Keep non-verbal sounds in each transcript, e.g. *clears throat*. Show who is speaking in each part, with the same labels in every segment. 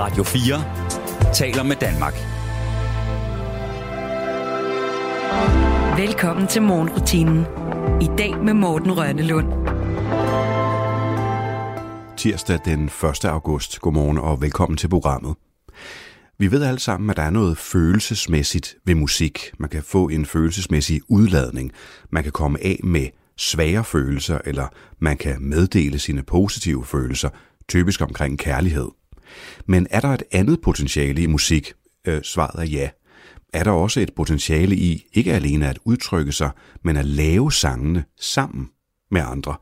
Speaker 1: Radio 4 taler med Danmark.
Speaker 2: Velkommen til morgenrutinen. I dag med Morten Rønnelund.
Speaker 3: Tirsdag den 1. august. Godmorgen og velkommen til programmet. Vi ved alle sammen, at der er noget følelsesmæssigt ved musik. Man kan få en følelsesmæssig udladning. Man kan komme af med svære følelser, eller man kan meddele sine positive følelser, typisk omkring kærlighed. Men er der et andet potentiale i musik? Øh, svaret er ja. Er der også et potentiale i ikke alene at udtrykke sig, men at lave sangene sammen med andre?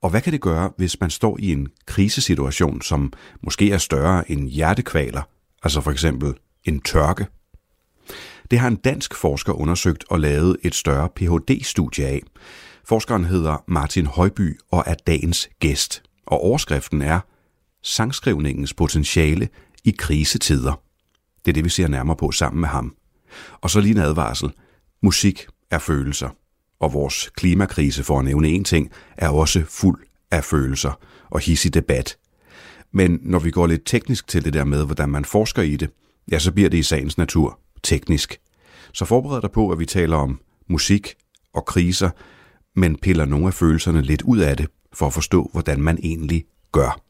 Speaker 3: Og hvad kan det gøre, hvis man står i en krisesituation, som måske er større end hjertekvaler, altså for eksempel en tørke? Det har en dansk forsker undersøgt og lavet et større Ph.D.-studie af. Forskeren hedder Martin Højby og er dagens gæst, og overskriften er Sangskrivningens potentiale i krisetider. Det er det, vi ser nærmere på sammen med ham. Og så lige en advarsel. Musik er følelser, og vores klimakrise, for at nævne en ting, er også fuld af følelser og hissig debat. Men når vi går lidt teknisk til det der med, hvordan man forsker i det, ja, så bliver det i sagens natur teknisk. Så forbered dig på, at vi taler om musik og kriser, men piller nogle af følelserne lidt ud af det, for at forstå, hvordan man egentlig gør.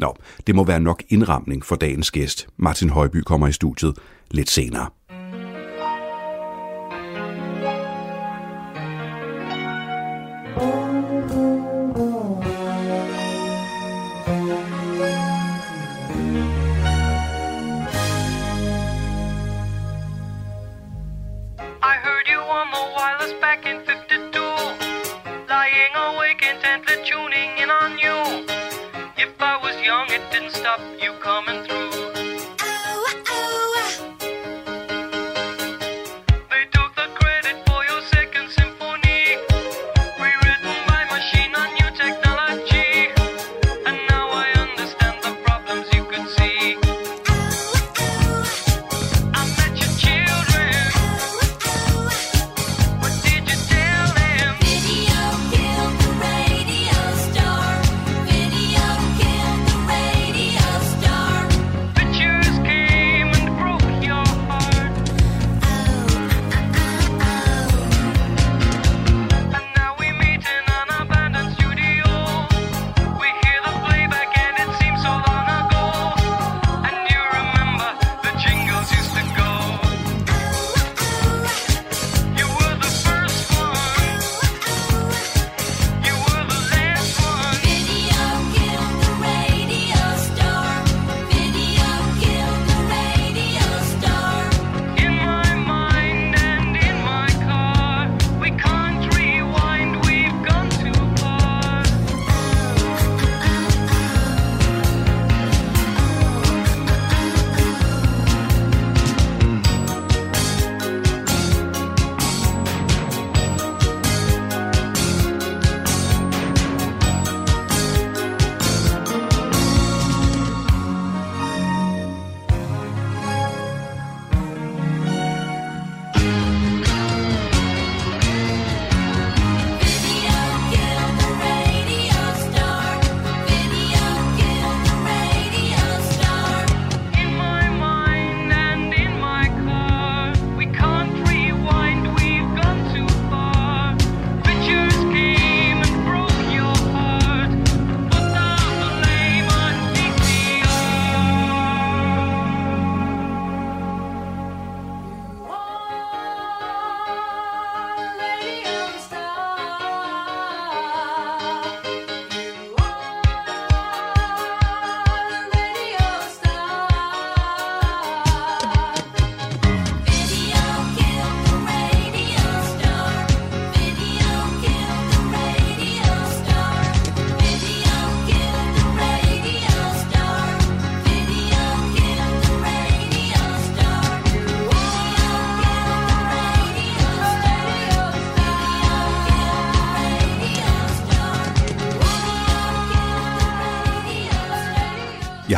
Speaker 3: Nå, det må være nok indramning for dagens gæst. Martin Højby kommer i studiet lidt senere.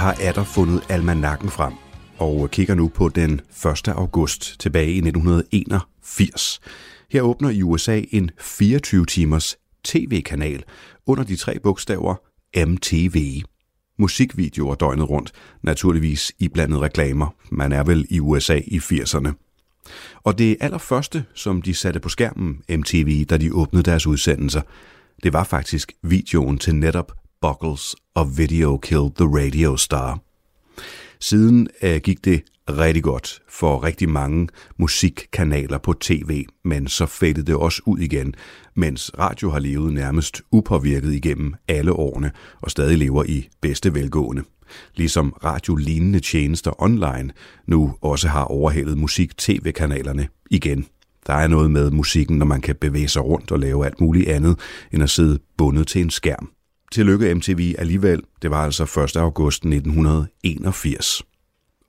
Speaker 3: Har atter fundet almanakken frem og kigger nu på den 1. august tilbage i 1981. Her åbner i USA en 24-timers tv-kanal under de tre bogstaver MTV. musikvideoer døgnet rundt, naturligvis i blandet reklamer. Man er vel i USA i 80'erne. Og det allerførste, som de satte på skærmen MTV, da de åbnede deres udsendelser, det var faktisk videoen til netop Buckles og Video Killed the Radio Star. Siden øh, gik det rigtig godt for rigtig mange musikkanaler på tv, men så fældede det også ud igen, mens radio har levet nærmest upåvirket igennem alle årene og stadig lever i bedste velgående. Ligesom radiolignende tjenester online nu også har overhældet musik-tv-kanalerne igen. Der er noget med musikken, når man kan bevæge sig rundt og lave alt muligt andet, end at sidde bundet til en skærm. Tillykke MTV alligevel, det var altså 1. august 1981.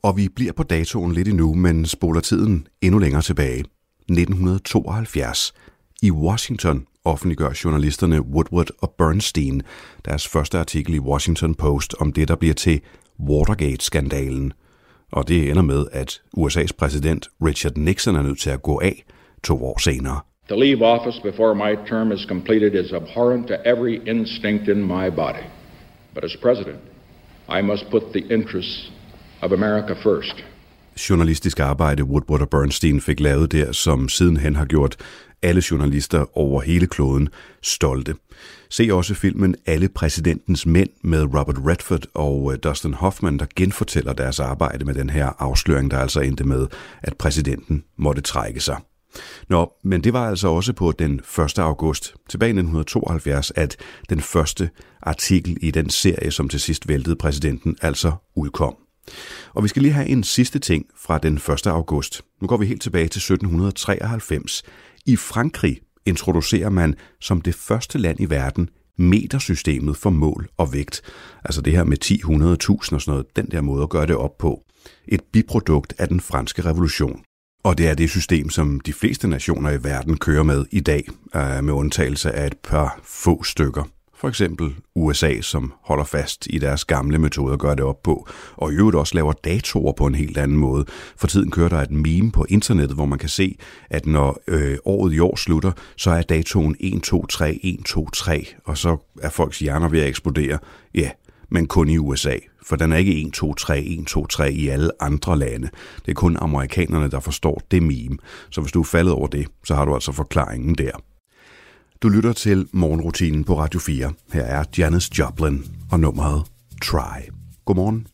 Speaker 3: Og vi bliver på datoen lidt endnu, men spoler tiden endnu længere tilbage. 1972. I Washington offentliggør journalisterne Woodward og Bernstein deres første artikel i Washington Post om det, der bliver til Watergate-skandalen. Og det ender med, at USA's præsident Richard Nixon er nødt til at gå af to år senere.
Speaker 4: To leave office before my term is completed is abhorrent to every instinct in my body. But as president, I must put the interests of America first.
Speaker 3: journalistisk arbejde Woodward og Bernstein fik lavet der, som sidenhen har gjort alle journalister over hele kloden stolte. Se også filmen Alle præsidentens mænd med Robert Redford og øh, Dustin Hoffman, der genfortæller deres arbejde med den her afsløring, der altså endte med, at præsidenten måtte trække sig. Nå, men det var altså også på den 1. august tilbage i 1972, at den første artikel i den serie, som til sidst væltede præsidenten, altså udkom. Og vi skal lige have en sidste ting fra den 1. august. Nu går vi helt tilbage til 1793. I Frankrig introducerer man som det første land i verden metersystemet for mål og vægt. Altså det her med 10, 100, 1000 og sådan noget, den der måde at gøre det op på. Et biprodukt af den franske revolution. Og det er det system, som de fleste nationer i verden kører med i dag, øh, med undtagelse af et par få stykker. For eksempel USA, som holder fast i deres gamle metode at gøre det op på, og i øvrigt også laver datorer på en helt anden måde. For tiden kører der et meme på internettet, hvor man kan se, at når øh, året i år slutter, så er datoen 1, 2, 3, 1, 2, 3, og så er folks hjerner ved at eksplodere. Ja, men kun i USA. For den er ikke 1, 2, 3, 1, 2, 3 i alle andre lande. Det er kun amerikanerne, der forstår det meme. Så hvis du er faldet over det, så har du altså forklaringen der. Du lytter til morgenrutinen på Radio 4. Her er Janis Joplin og nummeret Try. Godmorgen.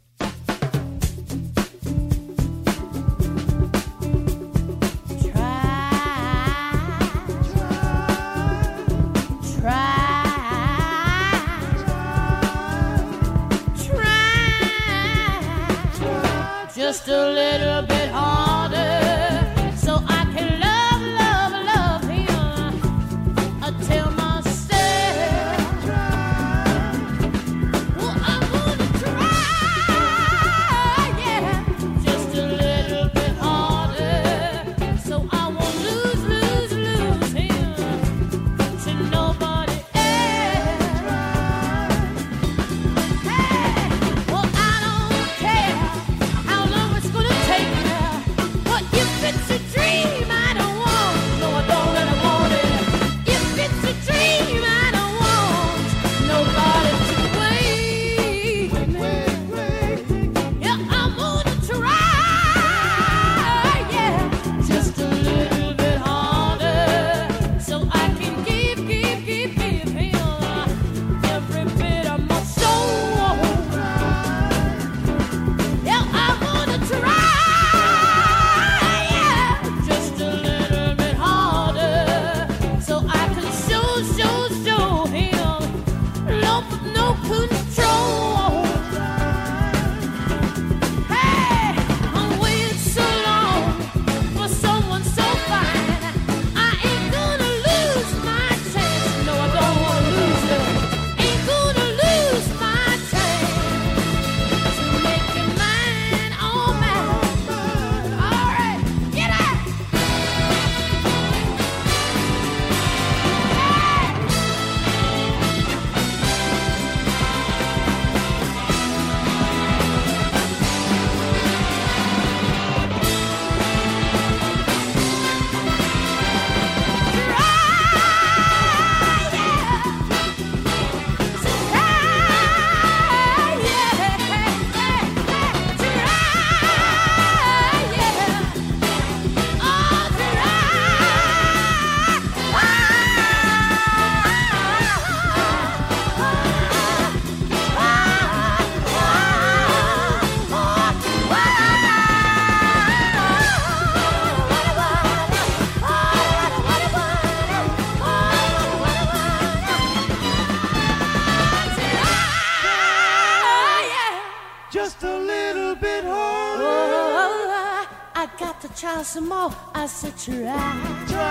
Speaker 5: Try.
Speaker 6: Try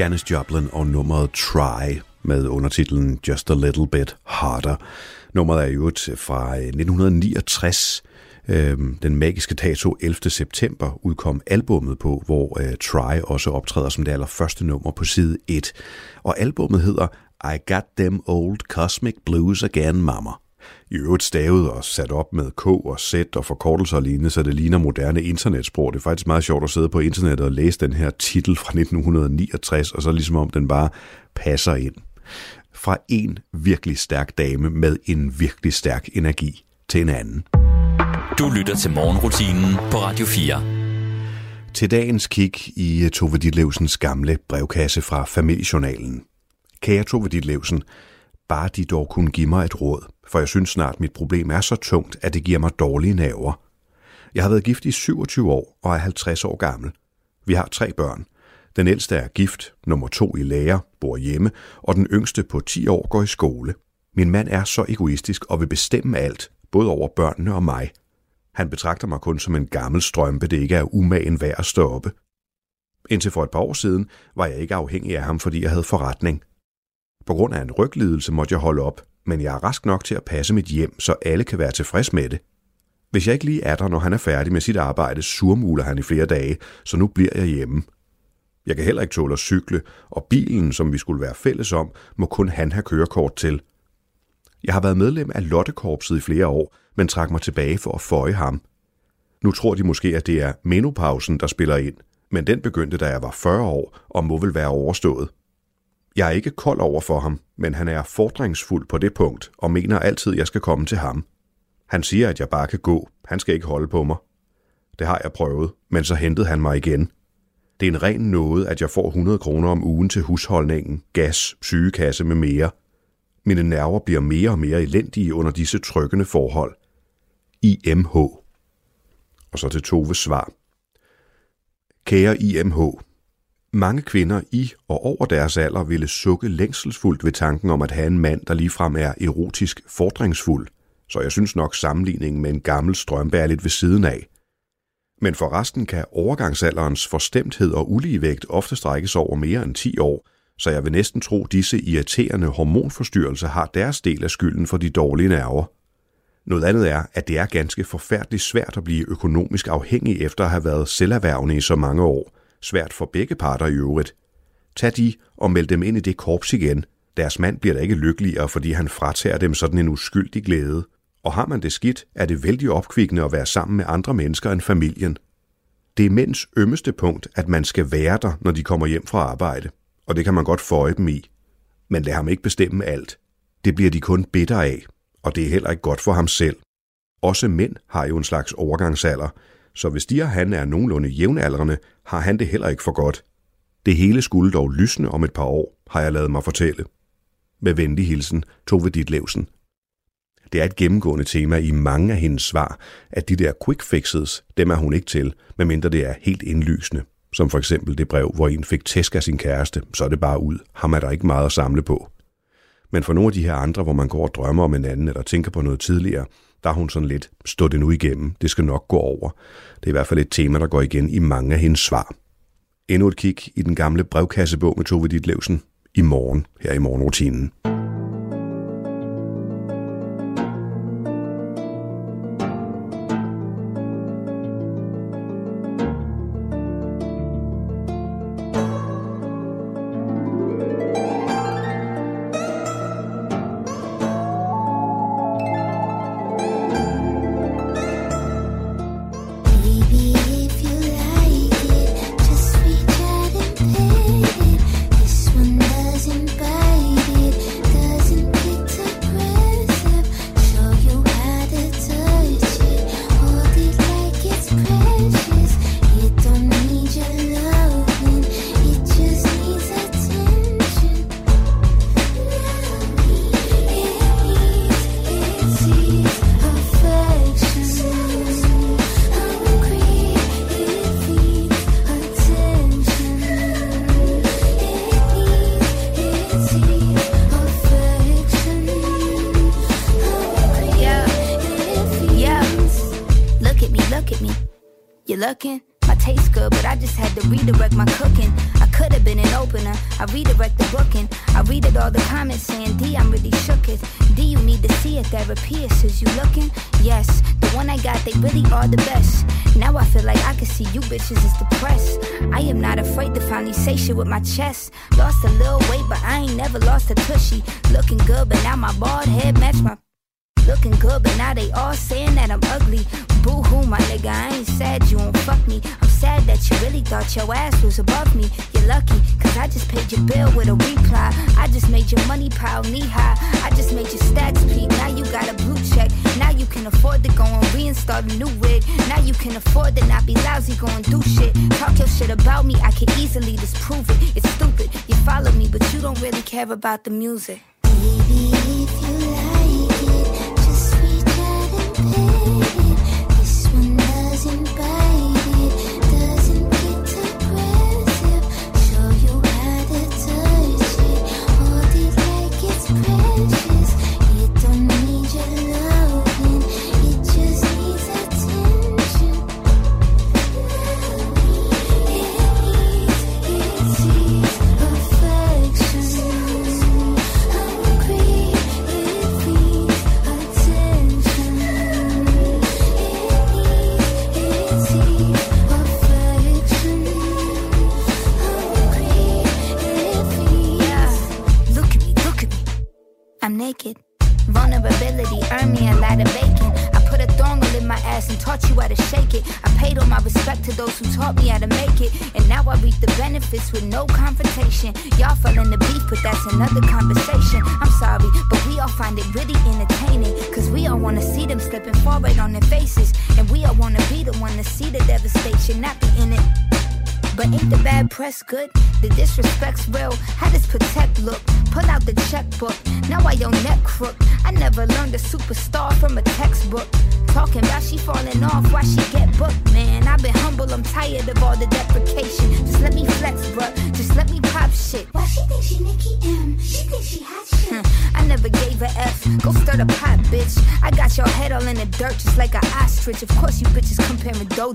Speaker 3: Janis Joplin og nummeret Try med undertitlen Just a Little Bit Harder. Nummeret er jo et fra øh, 1969. Øhm, den magiske dato 11. september udkom albummet på, hvor øh, Try også optræder som det allerførste nummer på side 1. Og albummet hedder I Got Them Old Cosmic Blues Again, Mama. I øvrigt stavet og sat op med K og Z og forkortelser og lignende, så det ligner moderne internetsprog. Det er faktisk meget sjovt at sidde på internettet og læse den her titel fra 1969, og så ligesom om den bare passer ind. Fra en virkelig stærk dame med en virkelig stærk energi til en anden.
Speaker 1: Du lytter til morgenrutinen på Radio 4.
Speaker 3: Til dagens kig i øh, Tove Ditlevsens gamle brevkasse fra familiejournalen. Kære Tove Ditlevsen, bare de dog kunne give mig et råd, for jeg synes snart, mit problem er så tungt, at det giver mig dårlige nerver. Jeg har været gift i 27 år og er 50 år gammel. Vi har tre børn. Den ældste er gift, nummer to i lærer, bor hjemme, og den yngste på 10 år går i skole. Min mand er så egoistisk og vil bestemme alt, både over børnene og mig. Han betragter mig kun som en gammel strømpe, det ikke er umagen værd at stoppe. Indtil for et par år siden var jeg ikke afhængig af ham, fordi jeg havde forretning. På grund af en ryglidelse måtte jeg holde op, men jeg er rask nok til at passe mit hjem, så alle kan være tilfreds med det. Hvis jeg ikke lige er der, når han er færdig med sit arbejde, surmuler han i flere dage, så nu bliver jeg hjemme. Jeg kan heller ikke tåle at cykle, og bilen, som vi skulle være fælles om, må kun han have kørekort til. Jeg har været medlem af Lottekorpset i flere år, men trak mig tilbage for at føje ham. Nu tror de måske, at det er menopausen, der spiller ind, men den begyndte, da jeg var 40 år, og må vel være overstået. Jeg er ikke kold over for ham, men han er fordringsfuld på det punkt, og mener altid, at jeg skal komme til ham. Han siger, at jeg bare kan gå. Han skal ikke holde på mig. Det har jeg prøvet, men så hentede han mig igen. Det er en ren nåde, at jeg får 100 kroner om ugen til husholdningen, gas, sygekasse med mere. Mine nerver bliver mere og mere elendige under disse trykkende forhold. IMH. Og så til Toves svar. Kære IMH, mange kvinder i og over deres alder ville sukke længselsfuldt ved tanken om at have en mand, der ligefrem er erotisk fordringsfuld, så jeg synes nok sammenligningen med en gammel strømpe er lidt ved siden af. Men for resten kan overgangsalderens forstemthed og uligevægt ofte strækkes over mere end 10 år, så jeg vil næsten tro, at disse irriterende hormonforstyrrelser har deres del af skylden for de dårlige nerver. Noget andet er, at det er ganske forfærdeligt svært at blive økonomisk afhængig efter at have været selverhvervende i så mange år. Svært for begge parter i øvrigt. Tag de og meld dem ind i det korps igen. Deres mand bliver da ikke lykkeligere, fordi han fratager dem sådan en uskyldig glæde. Og har man det skidt, er det vældig opkvikkende at være sammen med andre mennesker end familien. Det er mænds ømmeste punkt, at man skal være der, når de kommer hjem fra arbejde. Og det kan man godt føje dem i. Men lad ham ikke bestemme alt. Det bliver de kun bitter af, og det er heller ikke godt for ham selv. Også mænd har jo en slags overgangsalder, så hvis de og han er nogenlunde jævnaldrende, har han det heller ikke for godt. Det hele skulle dog lysne om et par år, har jeg lavet mig fortælle. Med venlig hilsen, Tove Ditlevsen. Det er et gennemgående tema i mange af hendes svar, at de der quick fixes, dem er hun ikke til, medmindre det er helt indlysende. Som for eksempel det brev, hvor en fik tæsk af sin kæreste, så er det bare ud. Ham er der ikke meget at samle på. Men for nogle af de her andre, hvor man går og drømmer om en anden, eller tænker på noget tidligere, der er hun sådan lidt, stå det nu igennem, det skal nok gå over. Det er i hvert fald et tema, der går igen i mange af hendes svar. Endnu et kig i den gamle brevkassebog med Tove Ditlevsen i morgen, her i morgenrutinen.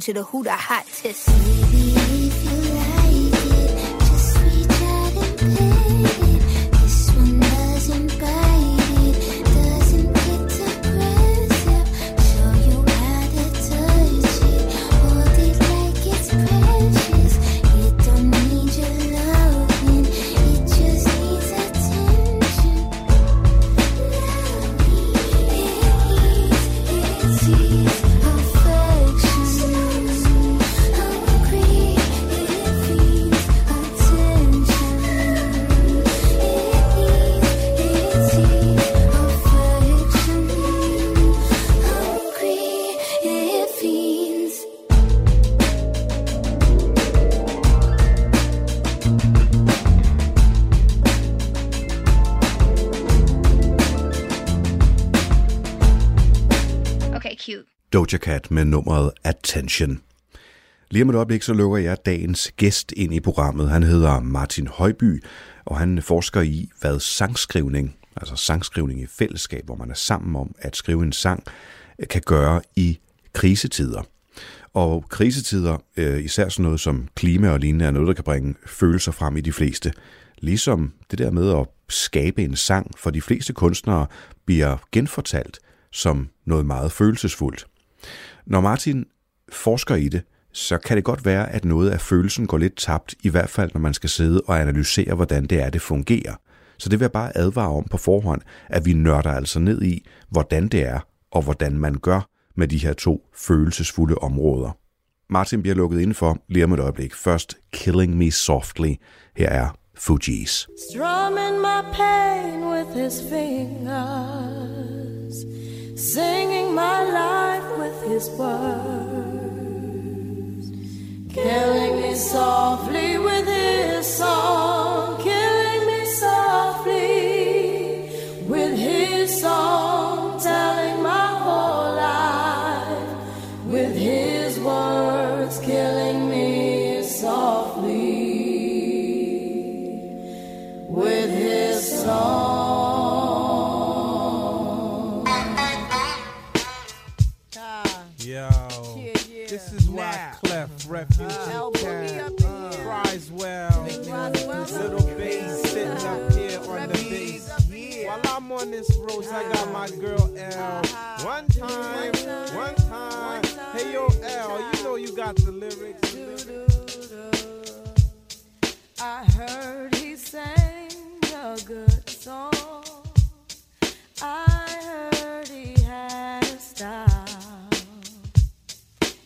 Speaker 7: To the
Speaker 8: Huda Hot.
Speaker 3: nummeret Attention. Lige om et øjeblik så lukker jeg dagens gæst ind i programmet. Han hedder Martin Højby, og han forsker i, hvad sangskrivning, altså sangskrivning i fællesskab, hvor man er sammen om at skrive en sang, kan gøre i krisetider. Og krisetider, øh, især sådan noget som klima og lignende, er noget, der kan bringe følelser frem i de fleste. Ligesom det der med at skabe en sang for de fleste kunstnere bliver genfortalt som noget meget følelsesfuldt. Når Martin forsker i det, så kan det godt være, at noget af følelsen går lidt tabt, i hvert fald når man skal sidde og analysere, hvordan det er, det fungerer. Så det vil jeg bare advare om på forhånd, at vi nørder altså ned i, hvordan det er, og hvordan man gør med de her to følelsesfulde områder. Martin bliver lukket indenfor lige om et øjeblik. Først Killing Me Softly. Her er Fugees.
Speaker 6: Strumming my pain with his fingers singing my life with his words, killing me softly with his song, killing me softly with his song, telling my whole life with his words, killing me softly with his song.
Speaker 9: Refuge. Uh, Cat. Uh, Criswell. Little bass sitting up here on the bass. While I'm on this road, I got my uh-huh. girl L. Uh-huh. One time, one time. Hey, yo, L, you know you got the lyrics.
Speaker 6: I heard he sang a good song. I heard he had a style.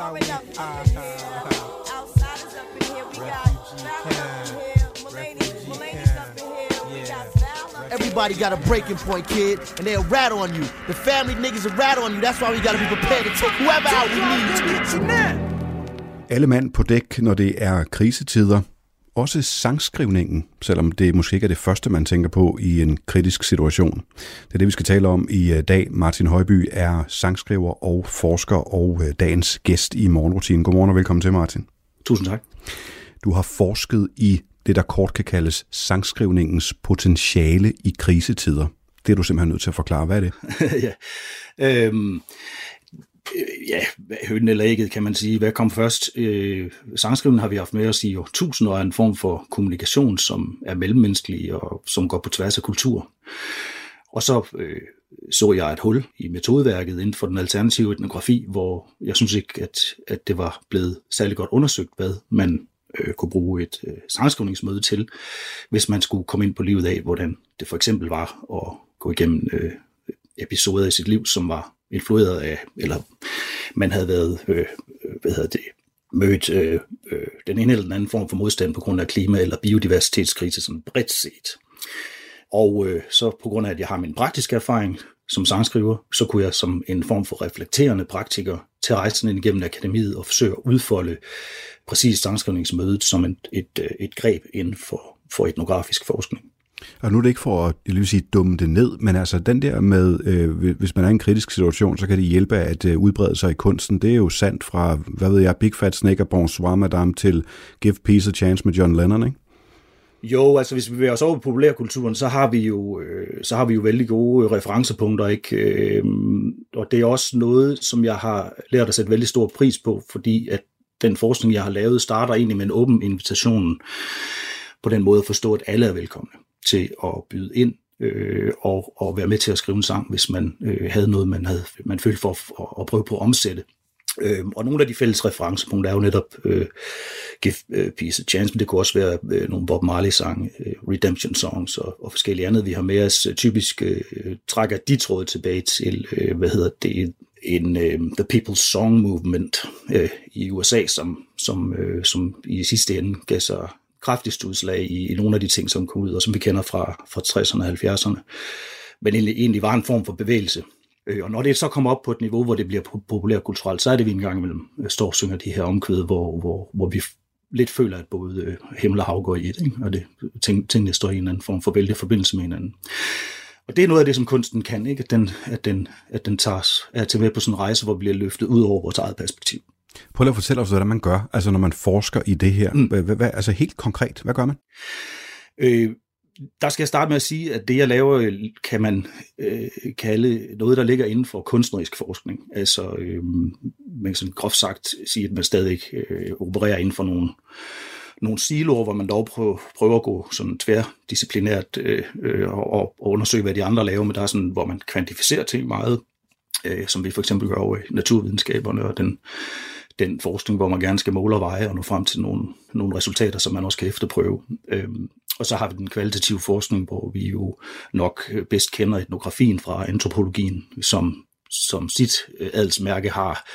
Speaker 9: how we ah, ah, ah. Refugee camp, refugee camp, yeah.
Speaker 10: Everybody got a breaking point, kid, and they'll rat on you. The family niggas will rat on you. That's why we gotta be prepared to take whoever out we need to.
Speaker 3: Alle mand på dæk, når det er krisetider. Også sangskrivningen, selvom det måske ikke er det første, man tænker på i en kritisk situation. Det er det, vi skal tale om i øh, dag. Martin Højby er sangskriver og forsker og øh, dagens gæst i morgenrutinen. Godmorgen og velkommen til, Martin.
Speaker 11: Tusind tak.
Speaker 3: Du har forsket i det, der kort kan kaldes sangskrivningens potentiale i krisetider. Det er du simpelthen nødt til at forklare. Hvad er det? *laughs*
Speaker 11: ja. Øhm, øh, Øh, ja, hønen eller ægget, kan man sige. Hvad kom først? Øh, sangskriven har vi haft med os i jo år, er en form for kommunikation, som er mellemmenneskelig og som går på tværs af kultur. Og så øh, så jeg et hul i metodeværket inden for den alternative etnografi, hvor jeg synes ikke, at, at det var blevet særlig godt undersøgt, hvad man øh, kunne bruge et øh, sangskrivningsmøde til, hvis man skulle komme ind på livet af, hvordan det for eksempel var at gå igennem øh, episoder i sit liv, som var influeret af, eller man havde været, øh, hvad hedder det, mødt øh, øh, den ene eller den anden form for modstand på grund af klima- eller biodiversitetskrise sådan bredt set. Og øh, så på grund af, at jeg har min praktiske erfaring som sangskriver, så kunne jeg som en form for reflekterende praktiker tage rejsen ind igennem akademiet og forsøge at udfolde præcis sangskrivningsmødet som et, et, et greb inden for, for etnografisk forskning.
Speaker 3: Og nu er det ikke for at jeg vil sige, dumme det ned, men altså den der med, øh, hvis man er i en kritisk situation, så kan det hjælpe at øh, udbrede sig i kunsten. Det er jo sandt fra, hvad ved jeg, Big Fat Snake og Bonsoir Madame til Give Peace a Chance med John Lennon, ikke?
Speaker 11: Jo, altså hvis vi bevæger os over på populærkulturen, så har vi jo, øh, så har vi jo vældig gode øh, referencepunkter, ikke? Øh, og det er også noget, som jeg har lært at sætte vældig stor pris på, fordi at den forskning, jeg har lavet, starter egentlig med en åben invitation på den måde at forstå, at alle er velkomne til at byde ind øh, og, og være med til at skrive en sang, hvis man øh, havde noget, man, havde, man følte for at, at prøve på at omsætte. Øh, og nogle af de fælles referencepunkter er jo netop øh, Give øh, Peace a Chance, men det kunne også være øh, nogle Bob Marley-sange, øh, Redemption Songs og, og forskellige andet. Vi har med os øh, typisk øh, trækker de tråde tilbage til, øh, hvad hedder det, en øh, The People's Song Movement øh, i USA, som, som, øh, som i sidste ende gav sig kraftigste udslag i, i nogle af de ting, som kom ud, og som vi kender fra, fra 60'erne og 70'erne. Men egentlig, egentlig var en form for bevægelse. Øh, og når det så kommer op på et niveau, hvor det bliver populært populærkulturelt, så er det, vi en gang imellem øh, står og synger de her omkvæd, hvor, hvor, hvor vi lidt føler, at både øh, himmel og hav går i et, ikke? og det, ting, tingene står i en eller anden form for vældig forbindelse med hinanden. Og det er noget af det, som kunsten kan, ikke? At, den, at, den, at den tager os er til med på sådan en rejse, hvor vi bliver løftet ud over vores eget perspektiv.
Speaker 3: Prøv lige at fortælle os, hvordan man gør, altså når man forsker i det her. Mm. Hvad, altså helt konkret, hvad gør man?
Speaker 11: Øh, der skal jeg starte med at sige, at det, jeg laver, kan man øh, kalde noget, der ligger inden for kunstnerisk forskning. Altså, øh, man kan sådan groft sagt sige, at man stadig øh, opererer inden for nogle, nogle siloer, hvor man dog prøver, prøver at gå sådan tværdisciplinært øh, øh, og, og undersøge, hvad de andre laver, men der er sådan, hvor man kvantificerer ting meget, øh, som vi for eksempel gør over i naturvidenskaberne og den, den forskning, hvor man gerne skal måle og veje og nå frem til nogle, nogle resultater, som man også kan efterprøve. Øhm, og så har vi den kvalitative forskning, hvor vi jo nok øh, bedst kender etnografien fra antropologien, som, som sit øh, adelsmærke har,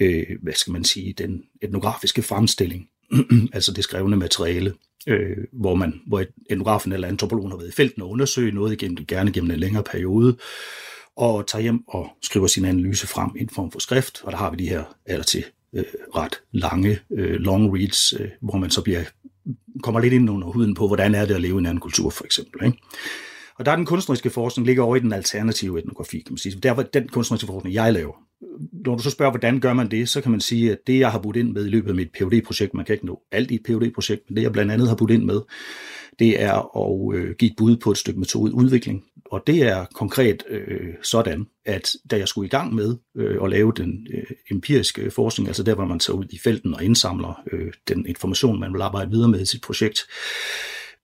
Speaker 11: øh, hvad skal man sige, den etnografiske fremstilling, *clears throat* altså det skrevne materiale, øh, hvor man, hvor etnografen eller antropologen har været i felten og undersøge noget igennem, gerne gennem en længere periode, og tager hjem og skriver sin analyse frem i en form for skrift, og der har vi de her eller til øh, ret lange øh, long reads, øh, hvor man så bliver, kommer lidt ind under huden på, hvordan er det at leve i en anden kultur, for eksempel. Ikke? Og der er den kunstneriske forskning ligger over i den alternative etnografi, kan man sige. Der den kunstneriske forskning, jeg laver. Når du så spørger, hvordan gør man det, så kan man sige, at det, jeg har budt ind med i løbet af mit phd projekt man kan ikke nå alt i et phd projekt men det, jeg blandt andet har budt ind med, det er at øh, give et bud på et stykke metodeudvikling. Og det er konkret øh, sådan, at da jeg skulle i gang med øh, at lave den øh, empiriske forskning, altså der, hvor man tager ud i felten og indsamler øh, den information, man vil arbejde videre med i sit projekt,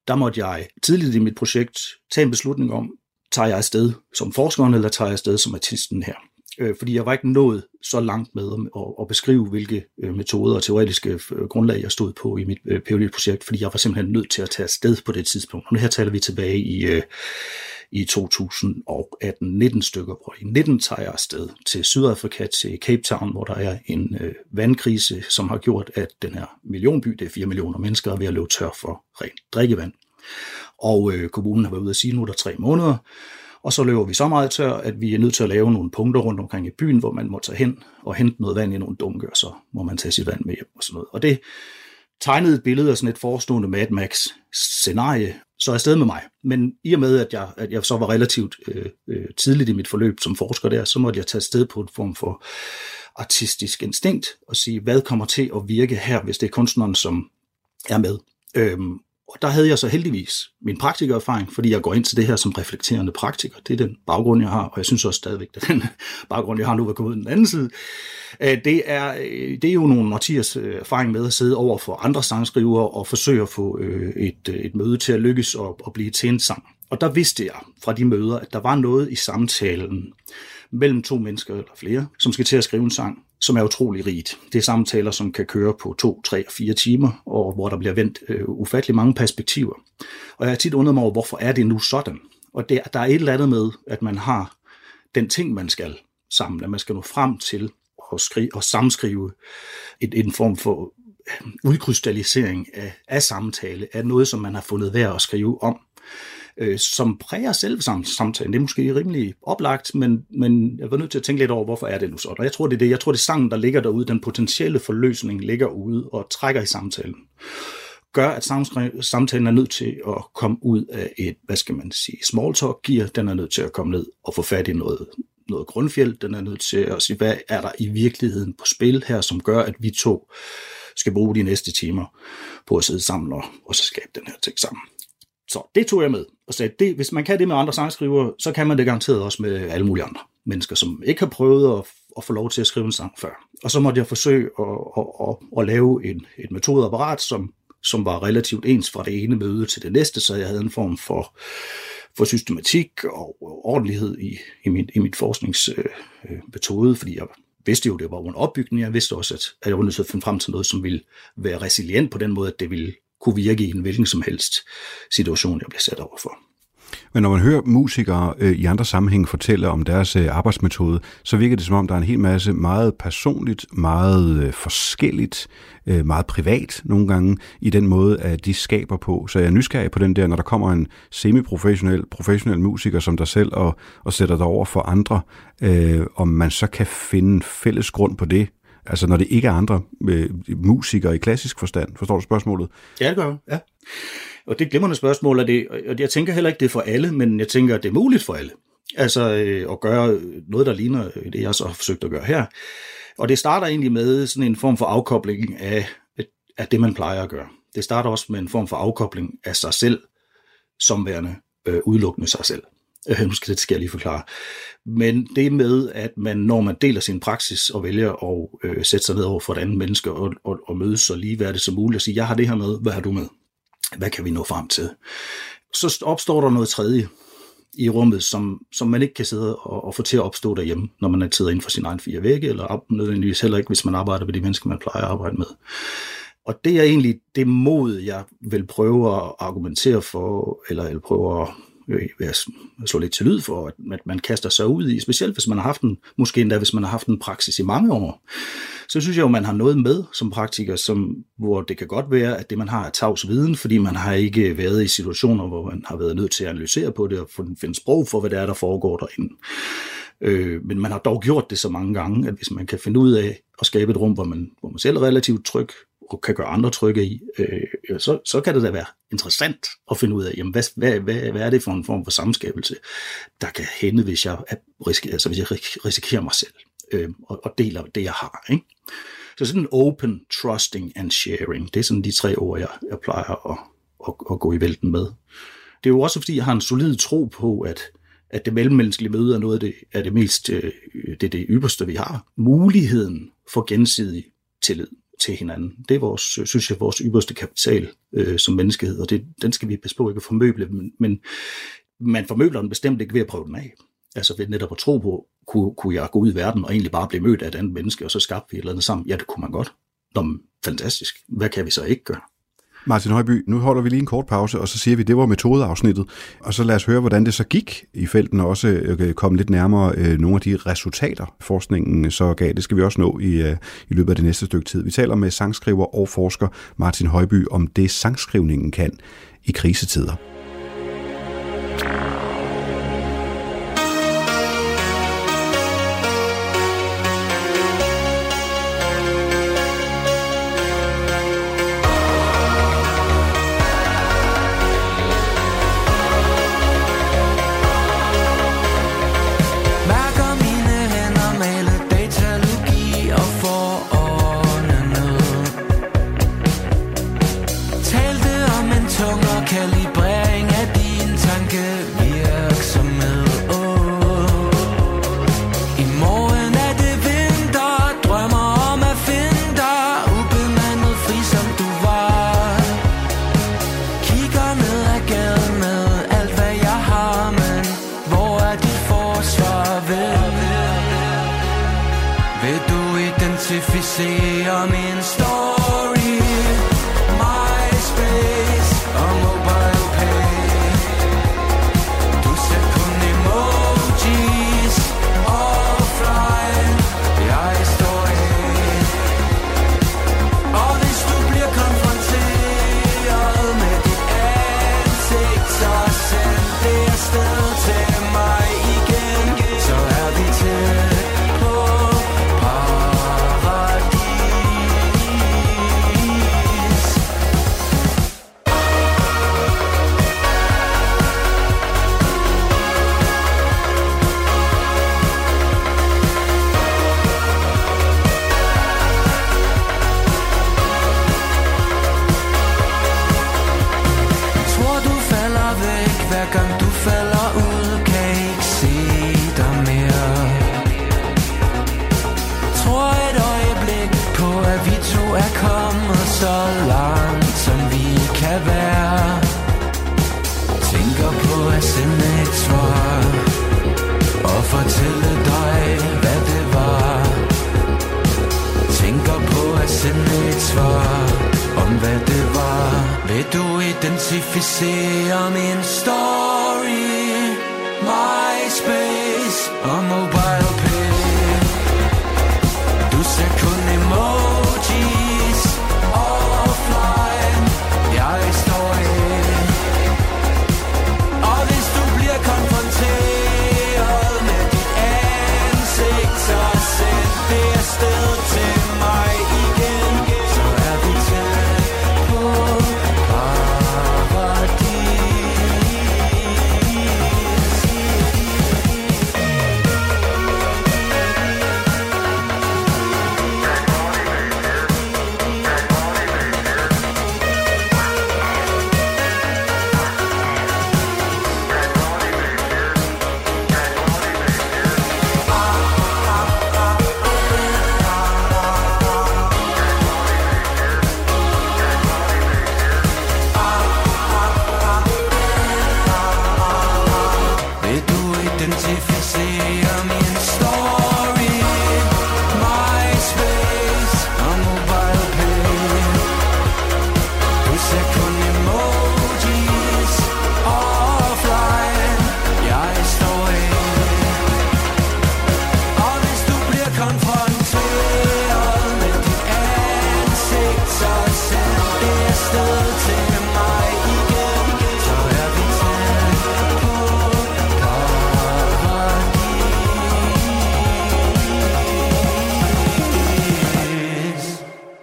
Speaker 11: der måtte jeg tidligt i mit projekt tage en beslutning om, tager jeg afsted som forskeren, eller tager jeg afsted som artisten her? Øh, fordi jeg var ikke nået så langt med at, at beskrive, hvilke øh, metoder og teoretiske øh, grundlag jeg stod på i mit øh, PhD-projekt, fordi jeg var simpelthen nødt til at tage afsted på det tidspunkt. Og nu her taler vi tilbage i, øh, i 2018-19 stykker, hvor i 19 tager jeg afsted til Sydafrika, til Cape Town, hvor der er en øh, vandkrise, som har gjort, at den her millionby, det er 4 millioner mennesker, er ved at løbe tør for rent drikkevand. Og øh, kommunen har været ude at sige, nu er der tre måneder, og så løber vi så meget tør, at vi er nødt til at lave nogle punkter rundt omkring i byen, hvor man må tage hen og hente noget vand i nogle dunke, og så må man tage sit vand med hjem og sådan noget. Og det tegnede et billede af sådan et forestående Mad Max scenarie, så afsted med mig. Men i og med, at jeg, at jeg så var relativt øh, øh, tidligt i mit forløb som forsker der, så måtte jeg tage sted på en form for artistisk instinkt og sige, hvad kommer til at virke her, hvis det er kunstneren, som er med. Øhm, og der havde jeg så heldigvis min praktikererfaring, fordi jeg går ind til det her som reflekterende praktiker. Det er den baggrund, jeg har, og jeg synes også stadigvæk, at den *laughs* baggrund, jeg har nu, er komme ud den anden side. Øh, det er, øh, det er jo nogle årtiers øh, erfaring med at sidde over for andre sangskrivere og forsøge at få et, et møde til at lykkes og, og blive til en sang. Og der vidste jeg fra de møder, at der var noget i samtalen mellem to mennesker eller flere, som skal til at skrive en sang, som er utrolig rigt. Det er samtaler, som kan køre på to, tre og fire timer, og hvor der bliver vendt øh, ufattelig mange perspektiver. Og jeg har tit undret mig over, hvorfor er det nu sådan? Og det, der er et eller andet med, at man har den ting, man skal sammen, at man skal nå frem til at, skrive, at samskrive et, en form for øh, udkrystallisering af, af samtale, af noget, som man har fundet værd at skrive om, øh, som præger selve samtalen. Det er måske rimelig oplagt, men, men jeg var nødt til at tænke lidt over, hvorfor er det nu sådan. Og jeg tror, det er det. Jeg tror, det er sangen, der ligger derude. Den potentielle forløsning ligger ude og trækker i samtalen gør, at samtalen er nødt til at komme ud af et, hvad skal man sige, small talk gear. Den er nødt til at komme ned og få fat i noget, noget grundfjeld. Den er nødt til at sige, hvad er der i virkeligheden på spil her, som gør, at vi to skal bruge de næste timer på at sidde sammen og, og så skabe den her tekst sammen. Så det tog jeg med og sagde, det, hvis man kan det med andre sangskrivere, så kan man det garanteret også med alle mulige andre mennesker, som ikke har prøvet at, at få lov til at skrive en sang før. Og så måtte jeg forsøge at, at, at, at lave en, et metodeapparat, som, som var relativt ens fra det ene møde til det næste, så jeg havde en form for, for systematik og ordentlighed i, i, min, i mit forskningsmetode, øh, øh, fordi jeg vidste jo, det var en opbygning. Jeg vidste også, at, at jeg var nødt til at finde frem til noget, som ville være resilient på den måde, at det ville kunne virke i en hvilken som helst situation, jeg bliver sat over for.
Speaker 3: Men når man hører musikere øh, i andre sammenhæng fortælle om deres øh, arbejdsmetode, så virker det som om, der er en hel masse meget personligt, meget øh, forskelligt, øh, meget privat nogle gange i den måde, at de skaber på. Så jeg er nysgerrig på den der, når der kommer en semi-professionel, professionel musiker som dig selv og, og sætter dig over for andre, øh, om man så kan finde fælles grund på det, Altså når det ikke er andre øh, musikere i klassisk forstand. Forstår du spørgsmålet?
Speaker 11: Ja, det gør jeg. Ja. Og det er et glimrende spørgsmål, og, det, og jeg tænker heller ikke, det er for alle, men jeg tænker, at det er muligt for alle. Altså øh, at gøre noget, der ligner det, jeg så har forsøgt at gøre her. Og det starter egentlig med sådan en form for afkobling af, af det, man plejer at gøre. Det starter også med en form for afkobling af sig selv, som værende øh, udelukkende sig selv. Øh, nu skal det skal jeg lige forklare. Men det med, at man, når man deler sin praksis og vælger at øh, sætte sig ned over for et andet menneske og, og, og mødes så ligeværdigt som muligt og sige, jeg har det her med, hvad har du med? Hvad kan vi nå frem til? Så opstår der noget tredje i rummet, som, som man ikke kan sidde og, og få til at opstå derhjemme, når man sidder inden for sin egen fire vægge, eller op, nødvendigvis heller ikke, hvis man arbejder med de mennesker, man plejer at arbejde med. Og det er egentlig det mod, jeg vil prøve at argumentere for, eller, eller prøve at vil jeg slå lidt til lyd for, at man kaster sig ud i, specielt hvis man har haft en, måske endda hvis man har haft en praksis i mange år, så synes jeg jo, man har noget med som praktiker, som, hvor det kan godt være, at det man har er tavs viden, fordi man har ikke været i situationer, hvor man har været nødt til at analysere på det og finde sprog for, hvad det er, der foregår derinde. Øh, men man har dog gjort det så mange gange, at hvis man kan finde ud af at skabe et rum, hvor man, hvor man selv er relativt tryg, og kan gøre andre trygge i, øh, så, så kan det da være interessant at finde ud af, jamen, hvad, hvad, hvad, hvad er det for en form for samskabelse, der kan hænde, hvis jeg, er, risikerer, altså, hvis jeg risikerer mig selv øh, og, og deler det, jeg har. Ikke? Så sådan open, trusting and sharing, det er sådan de tre ord, jeg, jeg plejer at, at, at gå i vælten med. Det er jo også, fordi jeg har en solid tro på, at, at det mellemmenneskelige møde er noget af det, er det mest, øh, det, er det ypperste, vi har. Muligheden for gensidig tillid til hinanden. Det er vores, øh, synes jeg, vores ypperste kapital øh, som menneskehed, og det, den skal vi passe på ikke at formøble, men, men man formøbler den bestemt ikke ved at prøve den af. Altså ved netop at tro på, kunne, kunne jeg gå ud i verden og egentlig bare blive mødt af et andet menneske, og så skabte vi et eller andet sammen? Ja, det kunne man godt. Nå, fantastisk. Hvad kan vi så ikke gøre?
Speaker 3: Martin Højby, nu holder vi lige en kort pause, og så siger vi, at det var metodeafsnittet. Og så lad os høre, hvordan det så gik i felten, og også komme lidt nærmere øh, nogle af de resultater, forskningen så gav. Det skal vi også nå i, øh, i løbet af det næste stykke tid. Vi taler med sangskriver og forsker Martin Højby om det, sangskrivningen kan i krisetider.
Speaker 12: Fortælle dig hvad det var Tænker på at sende et svar om hvad det var Vil du identificere min storm?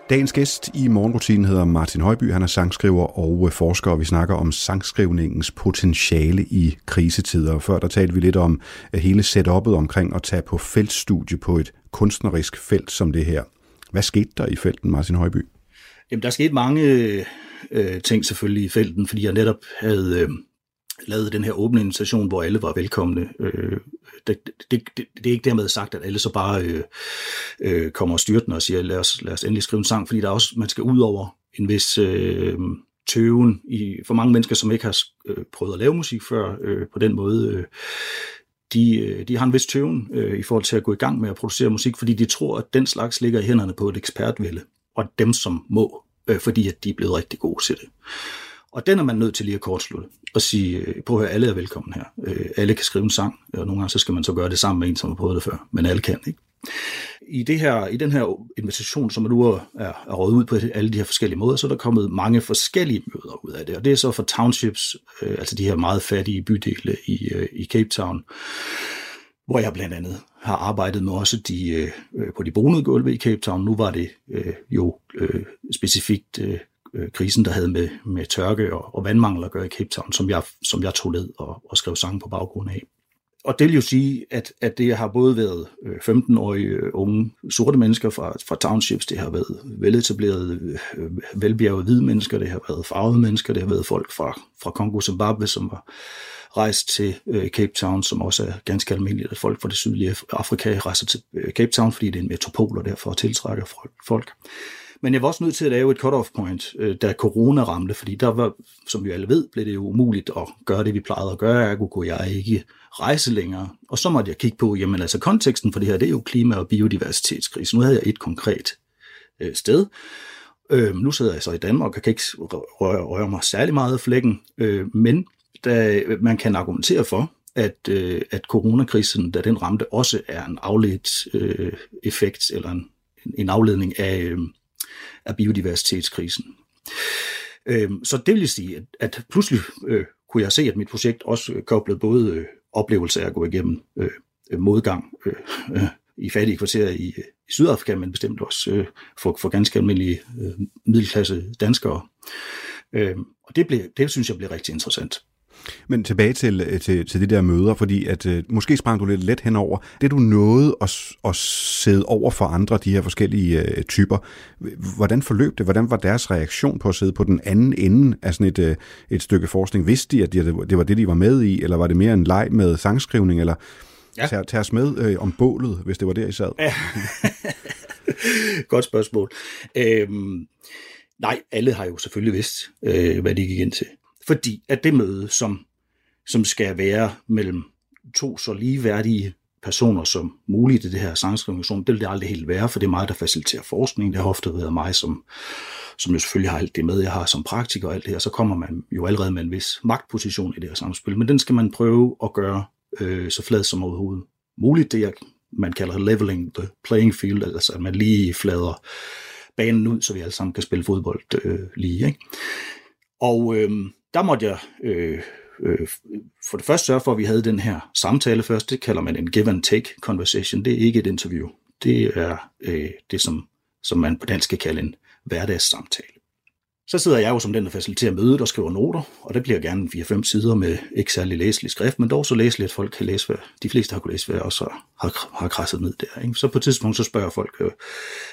Speaker 3: Dagens gæst i morgenrutinen hedder Martin Højby. Han er sangskriver og øh, forsker, og vi snakker om sangskrivningens potentiale i krisetider. Før der talte vi lidt om øh, hele setup'et omkring at tage på feltstudie på et kunstnerisk felt som det her. Hvad skete der i felten, Martin Højby?
Speaker 11: Jamen, der skete mange øh, øh ting selvfølgelig i felten, fordi jeg netop havde øh, lavede den her åbne invitation, hvor alle var velkomne. Øh, det, det, det, det er ikke dermed sagt, at alle så bare øh, øh, kommer og styrtende og siger, lad os, lad os endelig skrive en sang, fordi der er også, man skal ud over en vis øh, tøven i, for mange mennesker, som ikke har øh, prøvet at lave musik før øh, på den måde. Øh, de, øh, de har en vis tøven øh, i forhold til at gå i gang med at producere musik, fordi de tror, at den slags ligger i hænderne på et ekspertvælde, og dem, som må, øh, fordi at de er blevet rigtig gode til det. Og den er man nødt til lige at kortslutte og sige, øh, prøv at høre, alle er velkommen her. Øh, alle kan skrive en sang, og nogle gange så skal man så gøre det sammen med en, som har prøvet det før, men alle kan, ikke? I, det her, I den her invitation, som nu er, er, er rådet ud på alle de her forskellige måder, så er der kommet mange forskellige møder ud af det. Og det er så for townships, øh, altså de her meget fattige bydele i, øh, i Cape Town, hvor jeg blandt andet har arbejdet med også de, øh, øh på de bonede gulve i Cape Town. Nu var det øh, jo øh, specifikt øh, øh, krisen, der havde med, med tørke og, og vandmangel at gøre i Cape Town, som jeg, som jeg tog ned og, og skrev sange på baggrund af. Og det vil jo sige, at, at det har både været øh, 15-årige øh, unge sorte mennesker fra, fra townships, det har været veletablerede, øh, velbjergede hvide mennesker, det har været farvede mennesker, det har været folk fra, fra Kongo, Zimbabwe, som var rejst til øh, Cape Town, som også er ganske almindeligt, at folk fra det sydlige Afrika rejser til Cape Town, fordi det er en metropol, og derfor tiltrækker folk. Men jeg var også nødt til at lave et cut-off point, øh, da corona ramte, fordi der var, som vi alle ved, blev det jo umuligt at gøre det, vi plejede at gøre, ergo kunne jeg ikke rejse længere. Og så måtte jeg kigge på, jamen altså konteksten for det her, det er jo klima- og biodiversitetskrise. Nu havde jeg et konkret øh, sted. Øh, nu sidder jeg så i Danmark og kan ikke røre, røre mig særlig meget af flækken, øh, men da øh, man kan argumentere for, at, øh, at coronakrisen, da den ramte, også er en afledt øh, effekt eller en, en afledning af, øh, af biodiversitetskrisen. Øh, så det vil sige, at, at pludselig øh, kunne jeg se, at mit projekt også øh, koblede både øh, oplevelse af at gå igennem øh, øh modgang øh, øh, i fattige kvarterer i, øh, i Sydafrika, men bestemt også øh, for, for ganske almindelige øh, middelklasse danskere. Øh, og det, blev, det synes jeg blev rigtig interessant.
Speaker 3: Men tilbage til, øh, til, til de der møder, fordi at øh, måske sprang du lidt let henover. Det du nåede at, at sidde over for andre, de her forskellige øh, typer, hvordan forløb det? Hvordan var deres reaktion på at sidde på den anden ende af sådan et, øh, et stykke forskning? Vidste de, at det, det var det, de var med i, eller var det mere en leg med sangskrivning, eller ja. tag, tag os med øh, om bålet, hvis det var der, I sad?
Speaker 11: Ja. Godt spørgsmål. Øhm, nej, alle har jo selvfølgelig vidst, øh, hvad de gik ind til. Fordi at det møde, som, som skal være mellem to så ligeværdige personer som muligt i det her sangskrivningsrum, det vil det aldrig helt være, for det er mig, der faciliterer forskning. Det har ofte været mig, som, som jo selvfølgelig har alt det med, jeg har som praktiker og alt det her. Så kommer man jo allerede med en vis magtposition i det her samspil, men den skal man prøve at gøre øh, så flad som overhovedet muligt. Det, jeg, man kalder leveling the playing field, altså at man lige flader banen ud, så vi alle sammen kan spille fodbold øh, lige. Ikke? Og øh, der måtte jeg øh, øh, for det første sørge for, at vi havde den her samtale først. Det kalder man en give and take conversation. Det er ikke et interview. Det er øh, det, som, som man på dansk kan kalde en hverdagssamtale. Så sidder jeg jo som den, der faciliterer mødet og skriver noter, og det bliver gerne 4-5 sider med ikke særlig læselig skrift, men dog så læseligt, at folk kan læse, hvad de fleste har kunnet læse, hvad jeg også har, har krasset ned der. Ikke? Så på et tidspunkt så spørger folk, øh,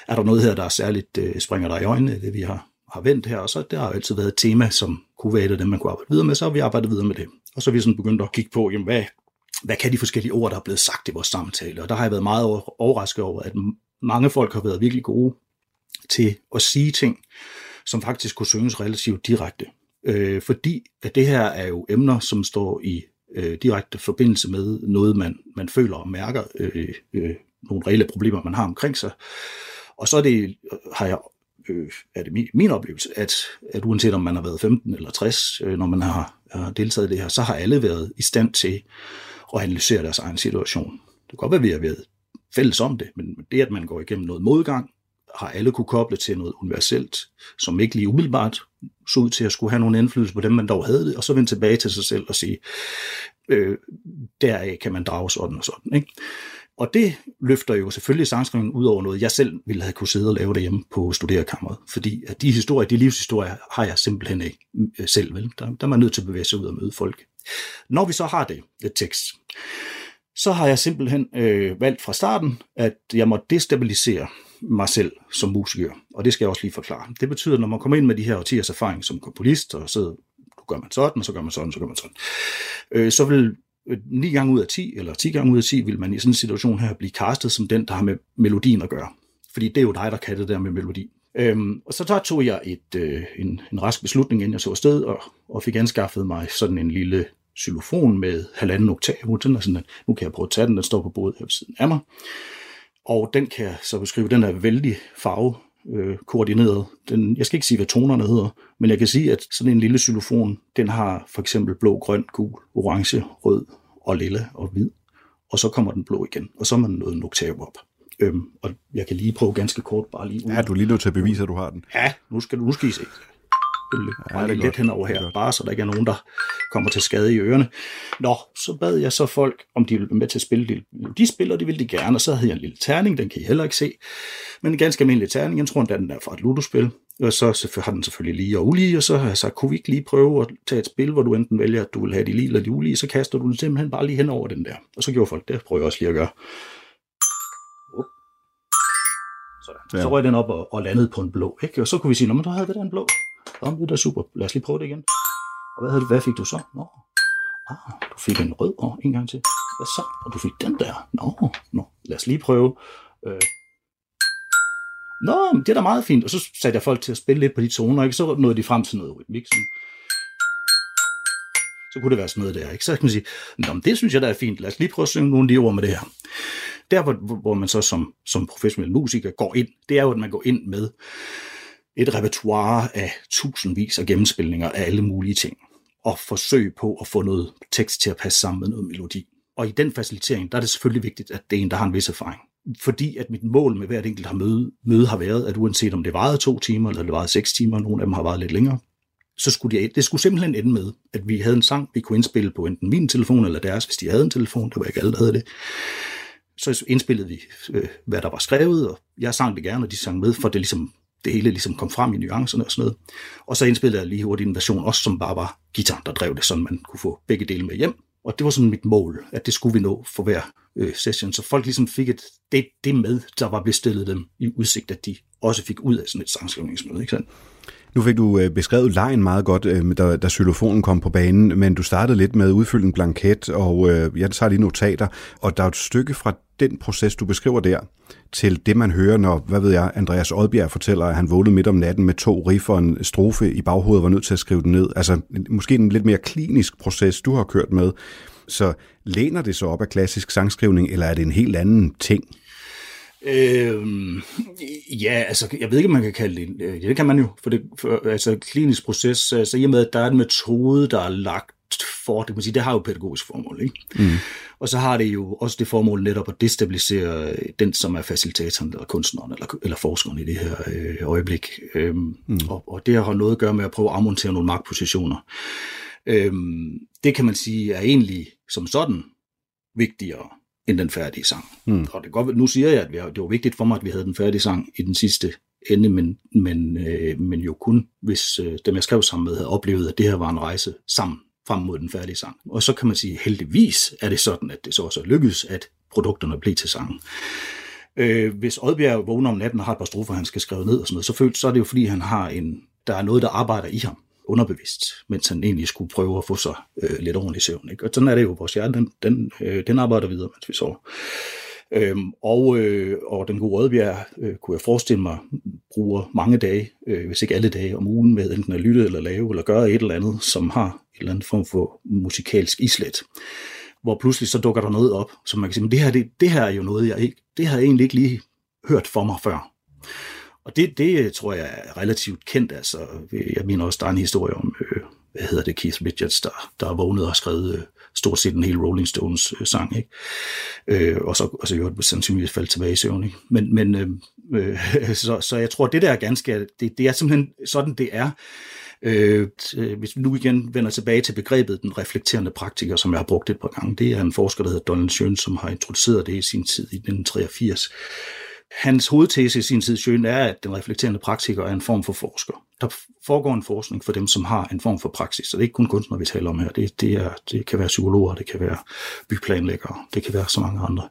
Speaker 11: er der noget her, der er særligt øh, springer der i øjnene, det vi har, har vendt her, og så der har jo altid været et tema, som kunne være et af dem, man kunne arbejde videre med, så har vi arbejdet videre med det. Og så er vi sådan begyndt at kigge på, jamen, hvad, hvad kan de forskellige ord, der er blevet sagt i vores samtale? Og der har jeg været meget overrasket over, at mange folk har været virkelig gode til at sige ting, som faktisk kunne synges relativt direkte. Øh, fordi at det her er jo emner, som står i øh, direkte forbindelse med noget, man, man føler og mærker, øh, øh, nogle reelle problemer, man har omkring sig. Og så er det, har jeg, øh, er det min, min oplevelse, at, at uanset om man har været 15 eller 60, øh, når man har, har deltaget i det her, så har alle været i stand til at analysere deres egen situation. Det kan godt være, at vi har været fælles om det, men det, at man går igennem noget modgang, har alle kunne koble til noget universelt, som ikke lige umiddelbart så ud til at skulle have nogen indflydelse på dem, man dog havde det, og så vende tilbage til sig selv og sige, øh, deraf kan man drage sådan og sådan. Ikke? Og det løfter jo selvfølgelig sangskrivningen ud over noget, jeg selv ville have kunne sidde og lave derhjemme på studerekammeret. Fordi at de historier, de livshistorier, har jeg simpelthen ikke øh, selv. Vel? Der, der er man nødt til at bevæge sig ud og møde folk. Når vi så har det, et tekst, så har jeg simpelthen øh, valgt fra starten, at jeg må destabilisere mig selv som musiker. Og det skal jeg også lige forklare. Det betyder, at når man kommer ind med de her årtiers erfaring som komponist, og så gør man sådan, og så gør man sådan, så gør man sådan, øh, så vil Øh, 9 gange ud af 10, eller 10 gange ud af 10, vil man i sådan en situation her blive castet som den, der har med melodien at gøre. Fordi det er jo dig, der kan det der med melodi. Øhm, og så der tog jeg et, øh, en, en rask beslutning, inden jeg så afsted, og, og fik anskaffet mig sådan en lille xylofon med halvanden oktav. Den er sådan, at nu kan jeg prøve at tage den, den står på bordet her ved siden af mig. Og den kan jeg så beskrive, den er vældig farve øh, koordineret. Den, jeg skal ikke sige, hvad tonerne hedder, men jeg kan sige, at sådan en lille xylofon, den har for eksempel blå, grøn, gul, orange, rød og lilla og hvid. Og så kommer den blå igen, og så er man nået en oktav op. Øhm, og jeg kan lige prøve ganske kort, bare lige
Speaker 3: Ja, du lige nødt til at bevise, at du har den.
Speaker 11: Ja, nu skal, du, nu skal I se. Selvfølgelig.
Speaker 3: Ja,
Speaker 11: Ja,
Speaker 3: det
Speaker 11: lidt
Speaker 3: godt.
Speaker 11: henover
Speaker 3: Det er
Speaker 11: her, bare så der ikke er nogen, der kommer til skade i ørerne. Nå, så bad jeg så folk, om de ville være med til at spille det. De spiller, det ville de gerne, og så havde jeg en lille terning, den kan I heller ikke se. Men en ganske almindelig terning, jeg tror endda, den er fra et ludospil. Og så har den selvfølgelig lige og ulige, og så har jeg sagt, kunne vi ikke lige prøve at tage et spil, hvor du enten vælger, at du vil have de lige eller de ulige, så kaster du den simpelthen bare lige hen over den der. Og så gjorde folk det, prøver jeg også lige at gøre. Sådan.
Speaker 3: Ja.
Speaker 11: Så røg den op og, og landede på en blå. Ikke? Og så kunne vi sige, men der havde vi da en blå. Om det er super. Lad os lige prøve det igen. Og hvad, havde det? hvad fik du så? Nå, ah, du fik en rød og en gang til. Hvad så? Og du fik den der. Nå, nå. lad os lige prøve. Øh. Nå, men det er da meget fint. Og så satte jeg folk til at spille lidt på de toner, ikke? så nåede de frem til noget rytmik. Sådan. Så kunne det være sådan noget der. Ikke? Så kan man sige, Nå, men det synes jeg da er fint. Lad os lige prøve at synge nogle af de ord med det her. Der, hvor, hvor man så som, som professionel musiker går ind, det er jo, at man går ind med et repertoire af tusindvis af gennemspilninger af alle mulige ting, og forsøg på at få noget tekst til at passe sammen med noget melodi. Og i den facilitering, der er det selvfølgelig vigtigt, at det er en, der har en vis erfaring. Fordi at mit mål med hvert enkelt har møde, møde har været, at uanset om det varede to timer, eller det varede seks timer, nogle af dem har varet lidt længere, så skulle det, det skulle simpelthen ende med, at vi havde en sang, vi kunne indspille på enten min telefon eller deres, hvis de havde en telefon, det var ikke alle, der havde det. Så indspillede vi, øh, hvad der var skrevet, og jeg sang det gerne, og de sang med, for det ligesom det hele ligesom kom frem i nuancerne og sådan noget. Og så indspillede jeg lige hurtigt en version også, som bare var guitar, der drev det, så man kunne få begge dele med hjem. Og det var sådan mit mål, at det skulle vi nå for hver øh, session. Så folk ligesom fik et, det, det med, der var bestillet stillet dem i udsigt, at de også fik ud af sådan et sangskrivningsmøde. Ikke sandt?
Speaker 3: Nu fik du øh, beskrevet lejen meget godt, øh, da, da xylofonen kom på banen, men du startede lidt med at udfylde en blanket, og øh, jeg tager lige notater, og der er et stykke fra den proces, du beskriver der, til det, man hører, når, hvad ved jeg, Andreas Odbjerg fortæller, at han vågnede midt om natten med to riff og en strofe i baghovedet var nødt til at skrive den ned. Altså, måske en lidt mere klinisk proces, du har kørt med. Så læner det så op af klassisk sangskrivning, eller er det en helt anden ting?
Speaker 11: Øhm, ja, altså, jeg ved ikke, om man kan kalde det, øh, det kan man jo, for det, for, altså, klinisk proces, så i og med, at der er en metode, der er lagt for, det kan man sige, det har jo pædagogisk formål, ikke?
Speaker 3: Mm.
Speaker 11: Og så har det jo også det formål netop at destabilisere den, som er facilitatoren, eller kunstneren, eller, eller forskeren i det her øh, øjeblik. Øhm, mm. og, og det har noget at gøre med at prøve at afmontere nogle magtpositioner. Øhm, det kan man sige er egentlig som sådan vigtigere end den færdige sang.
Speaker 3: Mm.
Speaker 11: Og det godt, nu siger jeg, at vi har, det var vigtigt for mig, at vi havde den færdige sang i den sidste ende, men, men, øh, men jo kun, hvis øh, dem, jeg skrev sammen med, havde oplevet, at det her var en rejse sammen frem mod den færdige sang. Og så kan man sige, heldigvis er det sådan, at det så også lykkedes, at produkterne blev til sangen. Øh, hvis Oddbjerg vågner om natten og har et par strofer, han skal skrive ned og sådan noget, så, følt, så er det jo fordi, han har en, der er noget, der arbejder i ham underbevidst, mens han egentlig skulle prøve at få sig øh, lidt ordentlig søvn. Ikke? Og sådan er det jo, vores hjerne, den, den, øh, den arbejder videre, mens vi sover. Øhm, og, øh, og den gode Rødbjerg, øh, kunne jeg forestille mig, bruger mange dage, øh, hvis ikke alle dage om ugen, med enten at lytte eller lave, eller gøre et eller andet, som har en eller anden form for musikalsk islet. Hvor pludselig så dukker der noget op, som man kan sige, men det her, det, det her er jo noget, jeg ikke, det har jeg egentlig ikke lige hørt for mig før. Og det, det øh, tror jeg er relativt kendt. Altså, jeg mener også, der er en historie om, øh, hvad hedder det, Keith Richards, der, der er vågnet og har skrevet øh, stort set en hel Rolling Stones øh, sang, ikke? Øh, og så og så jo sandsynligvis faldt tilbage i søvn, ikke? Men, men øh, øh, *laughs* så, så jeg tror, det der er ganske, det, det er simpelthen sådan, det er. Øh, øh, hvis vi nu igen vender tilbage til begrebet den reflekterende praktiker, som jeg har brugt et par gange, det er en forsker, der hedder Donald Schön, som har introduceret det i sin tid i 1983. Hans hovedtese i sin tid, sjøen er, at den reflekterende praktiker er en form for forsker. Der foregår en forskning for dem, som har en form for praksis, så det er ikke kun kunstnere, vi taler om her. Det, det, er, det kan være psykologer, det kan være byplanlæggere, det kan være så mange andre.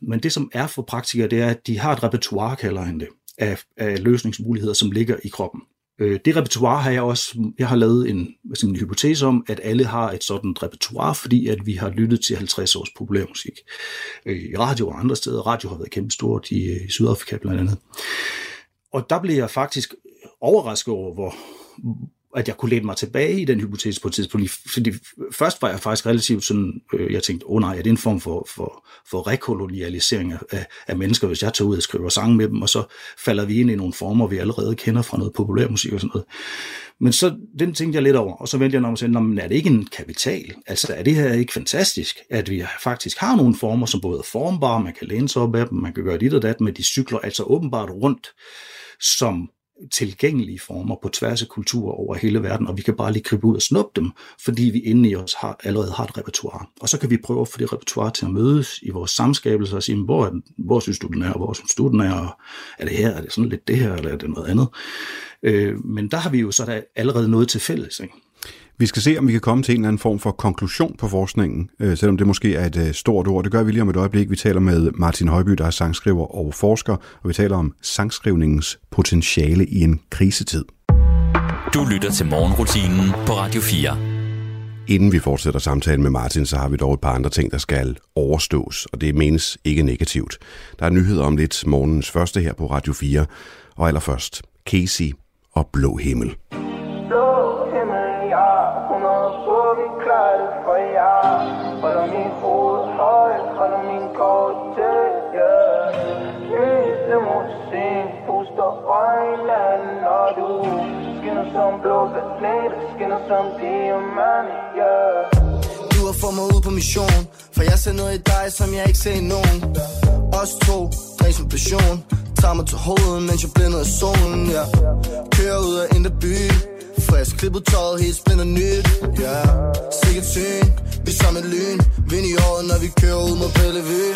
Speaker 11: Men det, som er for praktikere, det er, at de har et repertoire, kalder han det, af, af løsningsmuligheder, som ligger i kroppen. Øh, Det repertoire har jeg også, jeg har lavet en, en hypotese om, at alle har et sådan repertoire, fordi at vi har lyttet til 50 års populærmusik øh, i radio og andre steder. Radio har været kæmpestort i, øh, i Sydafrika blandt andet. Og der blev jeg faktisk overrasket over, hvor, at jeg kunne læne mig tilbage i den hypotese på et tidspunkt. Fordi først var jeg faktisk relativt sådan, øh, jeg tænkte, åh oh, nej, er det en form for, for, for rekolonialisering af, af, mennesker, hvis jeg tager ud og skriver sange med dem, og så falder vi ind i nogle former, vi allerede kender fra noget populærmusik og sådan noget. Men så den tænkte jeg lidt over, og så vendte jeg om og sagde, men er det ikke en kapital? Altså er det her ikke fantastisk, at vi faktisk har nogle former, som både er formbare, man kan læne sig op af dem, man kan gøre dit og dat, men de cykler altså åbenbart rundt som tilgængelige former på tværs af kulturer over hele verden, og vi kan bare lige gribe ud og snuppe dem, fordi vi inde i os har, allerede har et repertoire. Og så kan vi prøve at få det repertoire til at mødes i vores samskabelse og sige, hvor, er den, hvor synes du den er, og hvor synes du den er, og er det her, er det sådan lidt det her, eller er det noget andet? Øh, men der har vi jo så da allerede noget til fælles, ikke?
Speaker 3: Vi skal se, om vi kan komme til en eller anden form for konklusion på forskningen, øh, selvom det måske er et øh, stort ord. Det gør vi lige om et øjeblik. Vi taler med Martin Højby, der er sangskriver og forsker, og vi taler om sangskrivningens potentiale i en krisetid.
Speaker 1: Du lytter til morgenrutinen på Radio 4.
Speaker 3: Inden vi fortsætter samtalen med Martin, så har vi dog et par andre ting, der skal overstås, og det menes ikke negativt. Der er nyheder om lidt morgens første her på Radio 4, og allerførst Casey og Blå Himmel.
Speaker 6: Blå himmel,
Speaker 13: som diamant, yeah
Speaker 10: Du har fået mig ud på mission For jeg ser noget i dig, som jeg ikke ser i nogen Os to, dræs som passion Tager mig til hovedet, mens jeg blænder af solen ja. Kører ud af indre by Frisk klippet tøjet, helt splinter nyt ja. Sikkert syn, vi som et lyn Vind i året, når vi kører ud mod Bellevue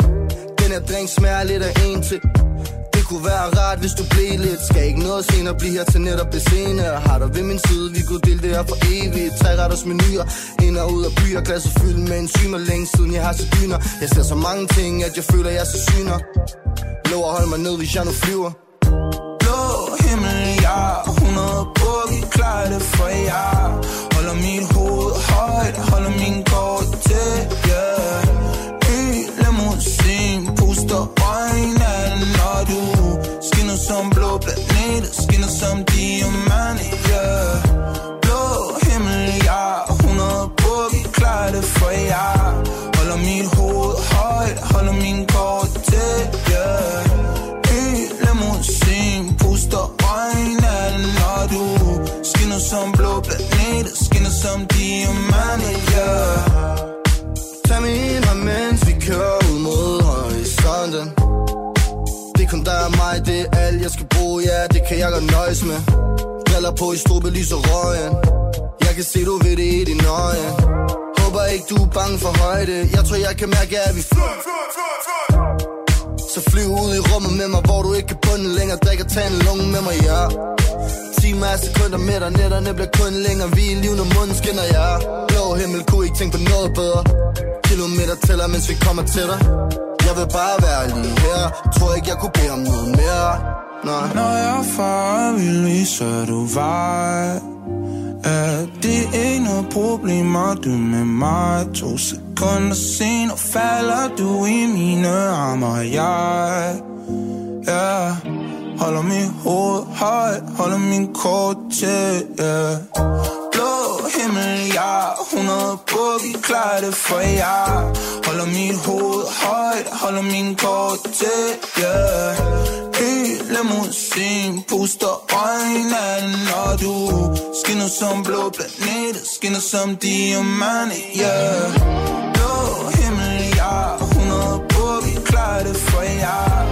Speaker 10: Den her drink smager lidt af en til kunne være rart, hvis du blev lidt. Skal ikke noget senere blive her til netop det senere Har dig ved min side, vi kunne dele det her for evigt. Tre retters menuer, ind og ud af byer. Glasset fyldt med enzymer, længe siden jeg har set dyner. Jeg ser så mange ting, at jeg føler, jeg er så syner. Lov at holde mig ned, hvis jeg nu flyver.
Speaker 14: Blå himmel, ja. 100 bukke, vi klarer det for jer. Holder mit hoved højt, holder min gård til, yeah. Ny limousin, puster øjnene, når du Skinner som blå planeter skinner som diamant, yeah Blå himmel, ja 100 på, vi klarer det for jer. Holder mit hoved højt, holder min kort tæt, yeah. Ny limousin, puster øjnene, når du Skinner som blå planeter, skinner som diamant, yeah.
Speaker 10: Dig det er alt jeg skal bruge, ja, det kan jeg godt nøjes med. Briller på i strube, lys røgen. Jeg kan se, du ved det i dine øje. Håber ikke, du er bange for højde. Jeg tror, jeg kan mærke, at vi flyver Så flyv ud i rummet med mig, hvor du ikke kan bunde længere. Drik og tag en lunge med mig, ja. Timer af sekunder med dig, netterne bliver kun længere. Vi er liv, når munden skinner, ja. Blå himmel, kunne ikke tænke på noget bedre. Kilometer tæller, mens vi kommer til dig jeg vil bare være lige her. Tror ikke, jeg kunne bede om noget mere. Nej.
Speaker 14: Når jeg farer vild, så du vej. Ja, det er ikke noget problem, du med mig? To sekunder senere falder du i mine arme Og jeg, ja Holder min hoved højt, holder min kort til, yeah Blå himmel, ja 100 på, vi klarer det for jer. Holder mit hoved højt, holder min kort til, yeah. Hele limousin, puster øjnene, når du Skinner som blå planet, skinner som diamant, yeah. Blå himmel, ja 100 på, vi klarer det for jer.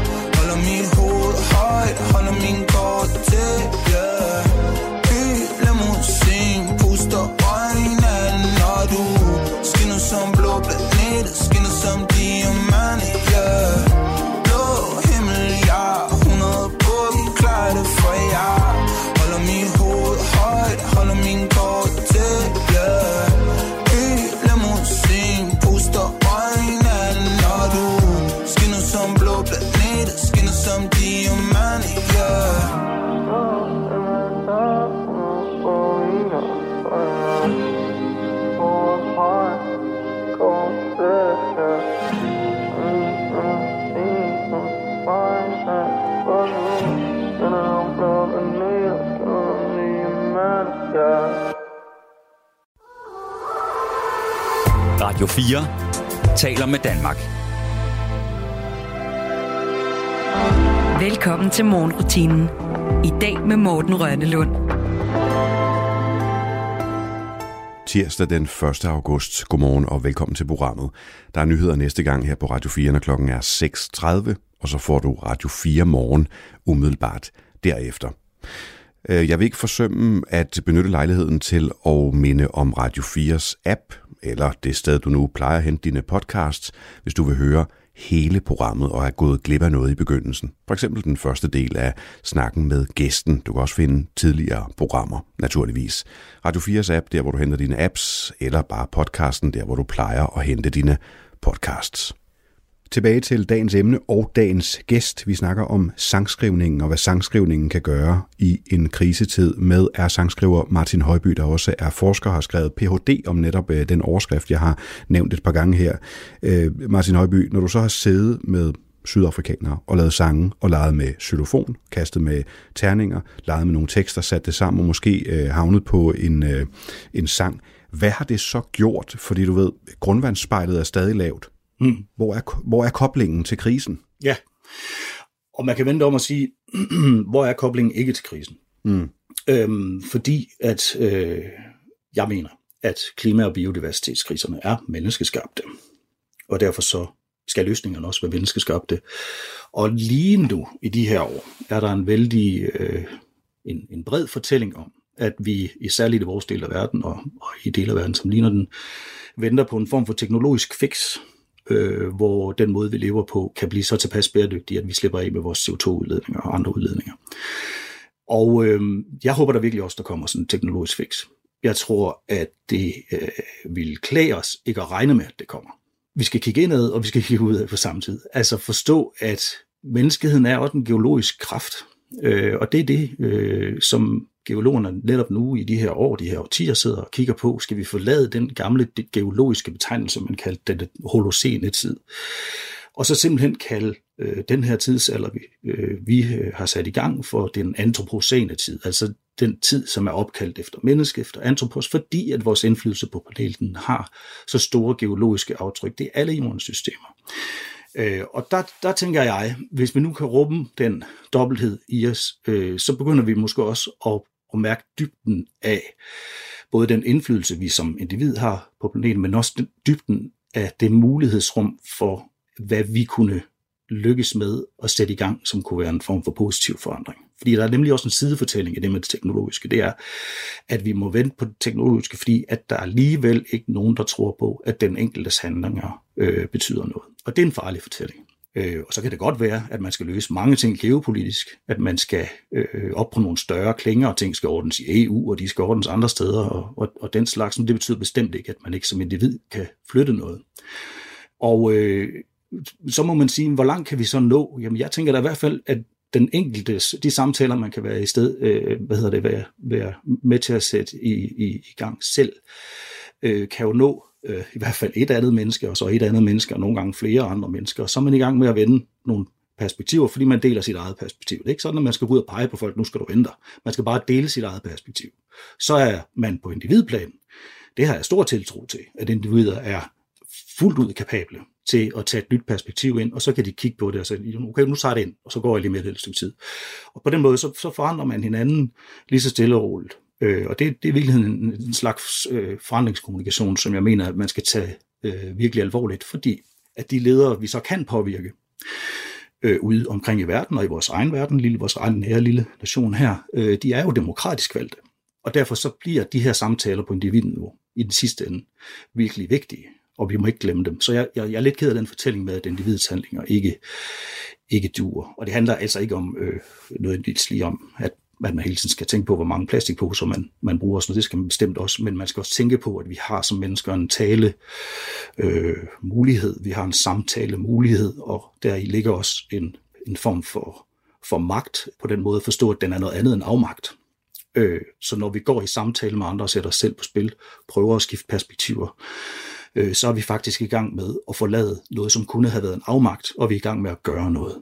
Speaker 1: Radio 4 taler med Danmark.
Speaker 2: Velkommen til morgenrutinen. I dag med Morten Rønnelund.
Speaker 3: Tirsdag den 1. august. Godmorgen og velkommen til programmet. Der er nyheder næste gang her på Radio 4, når klokken er 6.30, og så får du Radio 4 morgen umiddelbart derefter. Øh, jeg vil ikke forsømme at benytte lejligheden til at minde om Radio 4's app, eller det sted, du nu plejer at hente dine podcasts, hvis du vil høre hele programmet og er gået glip af noget i begyndelsen. For eksempel den første del af snakken med gæsten. Du kan også finde tidligere programmer, naturligvis. Radio 4's app, der hvor du henter dine apps, eller bare podcasten, der hvor du plejer at hente dine podcasts. Tilbage til dagens emne og dagens gæst. Vi snakker om sangskrivningen og hvad sangskrivningen kan gøre i en krisetid med er sangskriver Martin Højby, der også er forsker og har skrevet Ph.D. om netop øh, den overskrift, jeg har nævnt et par gange her. Øh, Martin Højby, når du så har siddet med sydafrikanere og lavet sange og leget med xylofon, kastet med terninger, leget med nogle tekster, sat det sammen og måske øh, havnet på en, øh, en sang. Hvad har det så gjort? Fordi du ved, grundvandsspejlet er stadig lavt.
Speaker 11: Mm.
Speaker 3: Hvor, er, hvor er koblingen til krisen?
Speaker 11: Ja, og man kan vente om at sige, *clears throat* hvor er koblingen ikke til krisen?
Speaker 3: Mm.
Speaker 11: Øhm, fordi at øh, jeg mener, at klima- og biodiversitetskriserne er menneskeskabte. Og derfor så skal løsningerne også være menneskeskabte. Og lige nu, i de her år, er der en vældig øh, en, en bred fortælling om, at vi, i særligt i vores del af verden, og, og i dele af verden, som ligner den, venter på en form for teknologisk fix, øh, hvor den måde, vi lever på, kan blive så tilpas bæredygtig, at vi slipper af med vores CO2-udledninger og andre udledninger. Og øh, jeg håber der virkelig også, der kommer sådan en teknologisk fix. Jeg tror, at det øh, vil klæde os ikke at regne med, at det kommer. Vi skal kigge indad, og vi skal kigge udad på samme tid. Altså forstå, at menneskeheden er også en geologisk kraft. Øh, og det er det, øh, som geologerne netop nu i de her år, de her årtier sidder og kigger på. Skal vi forlade den gamle geologiske betegnelse, man kaldte den holocene tid? Og så simpelthen kalde øh, den her tidsalder, vi, øh, vi øh, har sat i gang for den antropocene tid, altså den tid, som er opkaldt efter menneske, efter antropos, fordi at vores indflydelse på planeten har så store geologiske aftryk. Det er alle jordens systemer. Øh, og der, der tænker jeg, hvis vi nu kan rumme den dobbelthed i os, øh, så begynder vi måske også at, og mærke dybden af både den indflydelse, vi som individ har på planeten, men også den dybden af det mulighedsrum for, hvad vi kunne lykkes med at sætte i gang, som kunne være en form for positiv forandring. Fordi der er nemlig også en sidefortælling i det med det teknologiske. Det er, at vi må vente på det teknologiske, fordi at der alligevel ikke nogen, der tror på, at den enkeltes handlinger øh, betyder noget. Og det er en farlig fortælling. Øh, og så kan det godt være, at man skal løse mange ting geopolitisk, at man skal øh, op på nogle større klinger, og ting skal ordnes i EU, og de skal ordnes andre steder, og, og, og den slags. Men det betyder bestemt ikke, at man ikke som individ kan flytte noget. Og øh, så må man sige, hvor langt kan vi så nå? Jamen jeg tænker da i hvert fald, at den enkelte, de samtaler, man kan være i sted, øh, hvad hedder det, være, være med til at sætte i, i, i gang selv, øh, kan jo nå øh, i hvert fald et andet menneske, og så et andet menneske, og nogle gange flere andre mennesker. Og så er man i gang med at vende nogle perspektiver, fordi man deler sit eget perspektiv. Det er ikke sådan, at man skal gå ud og pege på folk, nu skal du ændre. Man skal bare dele sit eget perspektiv. Så er man på individplan. Det har jeg stor tiltro til, at individer er fuldt ud kapable til at tage et nyt perspektiv ind, og så kan de kigge på det og sige, okay, nu tager det ind, og så går jeg lige med det et stykke tid. Og på den måde, så, så forandrer man hinanden lige så stille og roligt. Øh, og det, det er i virkeligheden en, en slags øh, forandringskommunikation, som jeg mener, at man skal tage øh, virkelig alvorligt, fordi at de ledere, vi så kan påvirke øh, ude omkring i verden og i vores egen verden, lille, vores egen nære lille nation her, øh, de er jo demokratisk valgte. Og derfor så bliver de her samtaler på individniveau i den sidste ende virkelig vigtige, og vi må ikke glemme dem. Så jeg, jeg, jeg er lidt ked af den fortælling med, at individets handlinger ikke, ikke duer. Og det handler altså ikke om øh, noget lige om, at at man hele tiden skal tænke på, hvor mange plastikposer man, man bruger, så det skal man bestemt også, men man skal også tænke på, at vi har som mennesker en tale øh, mulighed, vi har en samtale mulighed, og der i ligger også en, en form for, for magt, på den måde at forstå, at den er noget andet end afmagt. Øh, så når vi går i samtale med andre og sætter os selv på spil, prøver at skifte perspektiver, øh, så er vi faktisk i gang med at forlade noget, som kunne have været en afmagt, og vi er i gang med at gøre noget.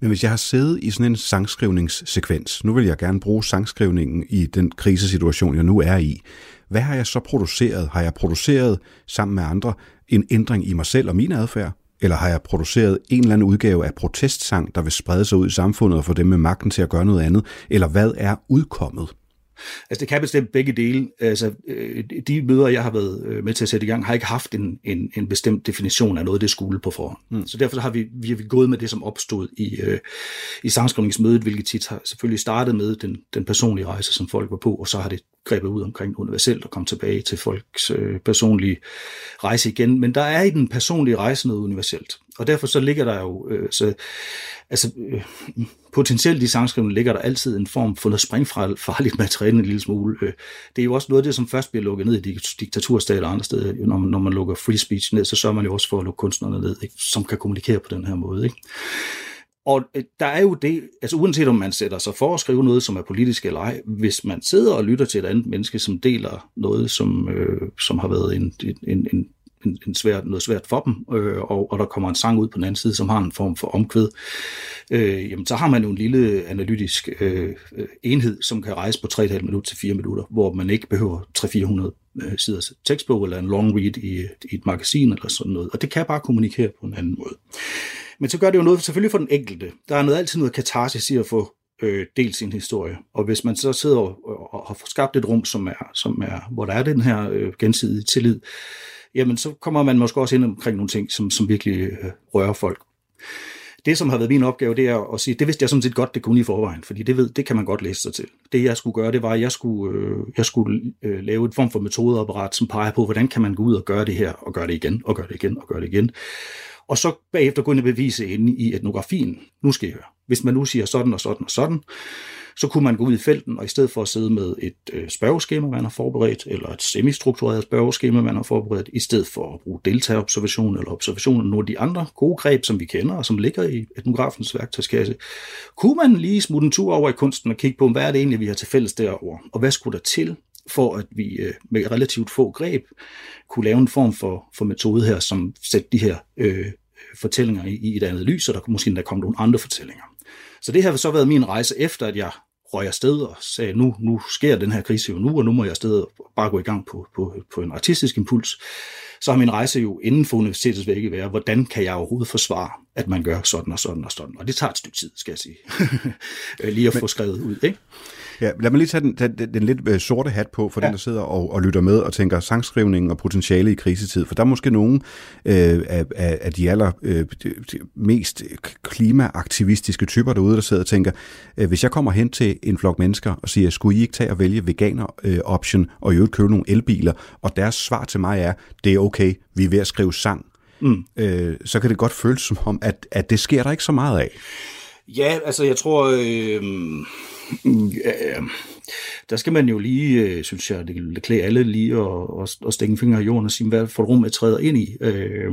Speaker 3: Men hvis jeg har siddet i sådan en sangskrivningssekvens, nu vil jeg gerne bruge sangskrivningen i den krisesituation, jeg nu er i. Hvad har jeg så produceret? Har jeg produceret sammen med andre en ændring i mig selv og min adfærd? Eller har jeg produceret en eller anden udgave af protestsang, der vil sprede sig ud i samfundet og få dem med magten til at gøre noget andet? Eller hvad er udkommet?
Speaker 11: Altså det kan bestemt begge dele. Altså øh, de møder, jeg har været øh, med til at sætte i gang, har ikke haft en, en, en bestemt definition af noget, det skulle på forhånd. Mm. Så derfor har vi, vi har vi gået med det, som opstod i, øh, i sangskrivningsmødet, hvilket tit har selvfølgelig startet med den, den personlige rejse, som folk var på, og så har det grebet ud omkring universelt og kom tilbage til folks øh, personlige rejse igen. Men der er i den personlige rejse noget universelt. Og derfor så ligger der jo, øh, så, altså øh, potentielt i sangskrivningen ligger der altid en form for noget springfarligt materiale en lille smule. Øh, det er jo også noget af det, som først bliver lukket ned i diktaturstater og andre steder. Når man, når man lukker free speech ned, så sørger man jo også for at lukke kunstnerne ned, ikke? som kan kommunikere på den her måde. Ikke? Og øh, der er jo det, altså uanset om man sætter sig for at skrive noget, som er politisk eller ej, hvis man sidder og lytter til et andet menneske, som deler noget, som, øh, som har været en, en, en, en, en svært, noget svært for dem, øh, og, og der kommer en sang ud på den anden side, som har en form for omkvæd, øh, jamen så har man jo en lille analytisk øh, øh enhed, som kan rejse på 3,5 minutter til 4 minutter, hvor man ikke behøver 300-400 øh, siders tekstbog eller en long read i, i et magasin eller sådan noget. Og det kan bare kommunikere på en anden måde. Men så gør det jo noget selvfølgelig for den enkelte. Der er noget, altid noget katarsis i at få øh, delt sin historie. Og hvis man så sidder og, og, og har skabt et rum, som er, som er, hvor der er den her øh, gensidige tillid, jamen så kommer man måske også ind omkring nogle ting, som, som virkelig øh, rører folk. Det, som har været min opgave, det er at sige, det vidste jeg sådan set godt, det kunne i forvejen, fordi det, ved, det kan man godt læse sig til. Det, jeg skulle gøre, det var, at jeg skulle, øh, jeg skulle øh, lave et form for metodeapparat, som peger på, hvordan kan man gå ud og gøre det her, og gøre det igen, og gøre det igen, og gøre det igen. Og så bagefter gå ind og bevise inde i etnografien. Nu skal I høre. Hvis man nu siger sådan og sådan og sådan, så kunne man gå ud i felten, og i stedet for at sidde med et øh, spørgeskema, man har forberedt, eller et semistruktureret spørgeskema, man har forberedt, i stedet for at bruge deltagerobservation eller observation af nogle af de andre gode greb, som vi kender, og som ligger i etnografens værktøjskasse, kunne man lige smutte en tur over i kunsten og kigge på, hvad er det egentlig, vi har til fælles derover, og hvad skulle der til, for at vi øh, med relativt få greb kunne lave en form for, for metode her, som sætter de her øh, fortællinger i, i et andet lys, og der kunne måske endda komme nogle andre fortællinger. Så det har så været min rejse efter, at jeg røg afsted og sagde, nu, nu sker den her krise jo nu, og nu må jeg afsted og bare gå i gang på, på, på en artistisk impuls. Så har min rejse jo inden for universitetets vægge været, hvordan kan jeg overhovedet forsvare, at man gør sådan og sådan og sådan. Og det tager et stykke tid, skal jeg sige. *laughs* lige at få skrevet ud, ikke?
Speaker 3: Ja, lad mig lige tage den, den, den lidt øh, sorte hat på for ja. den, der sidder og, og lytter med og tænker sangskrivning og potentiale i krisetid. For der er måske nogen øh, af, af, de aller øh, de, mest klimaaktivistiske typer derude, der sidder og tænker, øh, hvis jeg kommer hen til en flok mennesker og siger, skulle I ikke tage og vælge veganer øh, option og i øvrigt købe nogle elbiler, og deres svar til mig er, det er okay, vi er ved at skrive sang. Mm. Øh, så kan det godt føles som om, at, at det sker der ikke så meget af.
Speaker 11: Ja, altså jeg tror, øh, der skal man jo lige, øh, synes jeg, det, det klæder alle lige at, at, at stikke en finger i jorden og sige, hvad for et rum jeg træder ind i. Øh,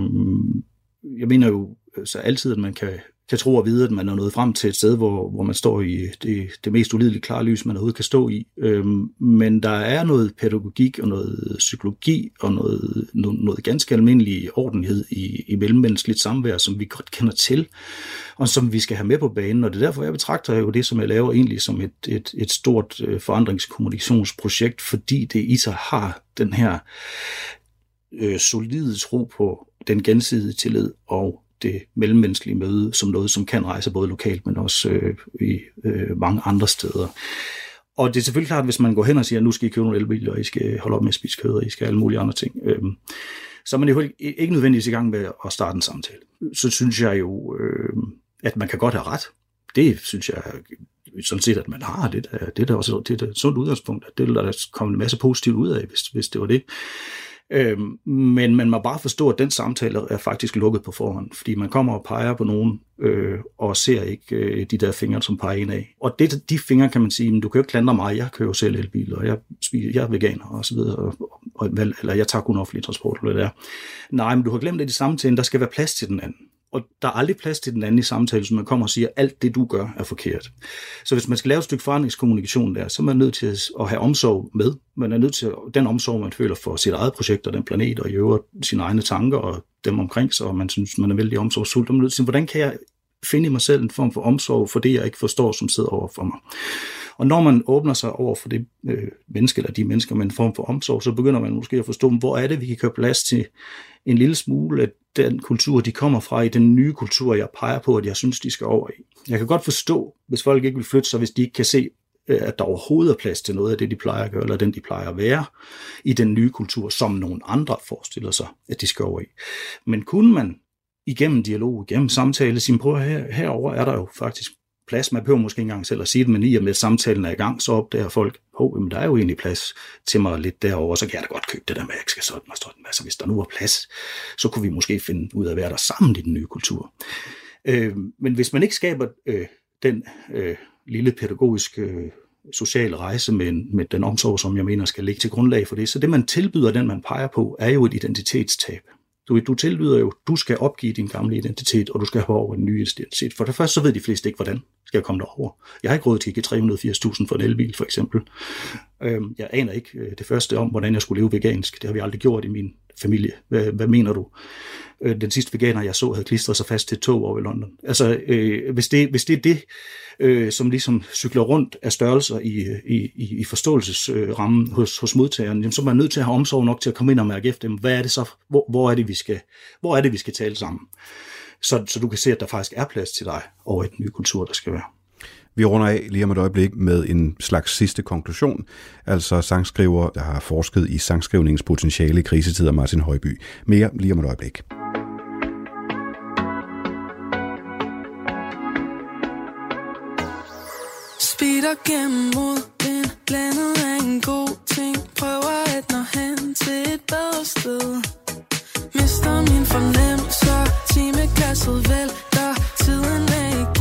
Speaker 11: jeg mener jo øh, så altid, at man kan, kan tro og vide, at man er nået frem til et sted, hvor, hvor man står i det, det mest ulideligt klare lys, man overhovedet kan stå i. Øhm, men der er noget pædagogik og noget psykologi og noget, noget, noget ganske almindelig ordenhed i, i mellemmenneskeligt samvær, som vi godt kender til, og som vi skal have med på banen. Og det er derfor, jeg betragter jo det, som jeg laver, egentlig som et, et, et stort øh, forandringskommunikationsprojekt, fordi det i sig har den her øh, solide tro på den gensidige tillid og det mellemmenneskelige møde som noget, som kan rejse både lokalt, men også øh, i øh, mange andre steder. Og det er selvfølgelig klart, at hvis man går hen og siger, at nu skal I købe nogle elbiler, og I skal holde op med at spise kød, og I skal alle mulige andre ting, øh, så er man jo ikke nødvendigvis i gang med at starte en samtale. Så synes jeg jo, øh, at man kan godt have ret. Det synes jeg sådan set, at man har. Det, er, det er da også det er et sundt udgangspunkt. At det vil der komme en masse positivt ud af, hvis, hvis det var det. Øh, men man må bare forstå, at den samtale er faktisk lukket på forhånd, fordi man kommer og peger på nogen, øh, og ser ikke øh, de der fingre, som peger ind af. Og det, de fingre kan man sige, men du kan jo ikke klandre mig, jeg kører jo selv elbil, og jeg, spiser, jeg er veganer, og så videre, og, og, eller jeg tager kun offentlig transport, eller det der. Nej, men du har glemt, at i samtalen, der skal være plads til den anden. Og der er aldrig plads til den anden i samtalen, som man kommer og siger, at alt det, du gør, er forkert. Så hvis man skal lave et stykke forandringskommunikation der, så er man nødt til at have omsorg med. Man er nødt til at, den omsorg, man føler for sit eget projekt og den planet, og i øvrigt sine egne tanker og dem omkring sig, og man synes, man er vældig omsorgsfuld. Man er nødt til, hvordan kan jeg finde i mig selv en form for omsorg for det, jeg ikke forstår, som sidder over for mig. Og når man åbner sig over for det øh, menneske, eller de mennesker med en form for omsorg, så begynder man måske at forstå, hvor er det, vi kan gøre plads til en lille smule af den kultur, de kommer fra, i den nye kultur, jeg peger på, at jeg synes, de skal over i. Jeg kan godt forstå, hvis folk ikke vil flytte sig, hvis de ikke kan se, øh, at der overhovedet er plads til noget af det, de plejer at gøre, eller den, de plejer at være, i den nye kultur, som nogen andre forestiller sig, at de skal over i. Men kunne man igennem dialog, igennem samtale, sige, prøv her, herover er der jo faktisk plads. Man behøver måske ikke engang selv at sige det, men i og med at samtalen er i gang, så opdager folk, oh, jamen, der er jo egentlig plads til mig lidt derovre, så kan jeg da godt købe det der med, at jeg skal sådan og sådan. Altså hvis der nu er plads, så kunne vi måske finde ud af at være der sammen i den nye kultur. Øh, men hvis man ikke skaber øh, den øh, lille pædagogiske øh, sociale rejse med, med den omsorg, som jeg mener skal ligge til grundlag for det, så det man tilbyder, den man peger på, er jo et identitetstab. Du, du tilbyder jo, du skal opgive din gamle identitet, og du skal have over en ny identitet. For det første, så ved de fleste ikke, hvordan skal jeg komme derover. Jeg har ikke råd til at give 380.000 for en elbil, for eksempel. Øhm, jeg aner ikke øh, det første om, hvordan jeg skulle leve vegansk. Det har vi aldrig gjort i min familie. Hvad, hvad mener du? Øh, den sidste veganer, jeg så, havde klistret sig fast til et tog over i London. Altså, øh, hvis, det, hvis det er det, øh, som ligesom cykler rundt af størrelser i, i, i, i forståelsesrammen øh, hos, hos modtageren, jamen, så er man nødt til at have omsorg nok til at komme ind og mærke efter, jamen, hvad er det så, hvor, hvor, er det, vi skal, hvor er det, vi skal tale sammen? Så, så du kan se, at der faktisk er plads til dig over i den nye kultur, der skal være.
Speaker 3: Vi runder af lige om et øjeblik med en slags sidste konklusion, altså sangskriver, der har forsket i sangskrivningens potentiale i krisetider, Martin Højby. Mere lige om et øjeblik.
Speaker 15: Speeder gennem modvind Blandet af en god ting. Prøver at nå hen til et bedre sted. Mister min fornemmelse, Timeglasset vælter. Tiden er ikke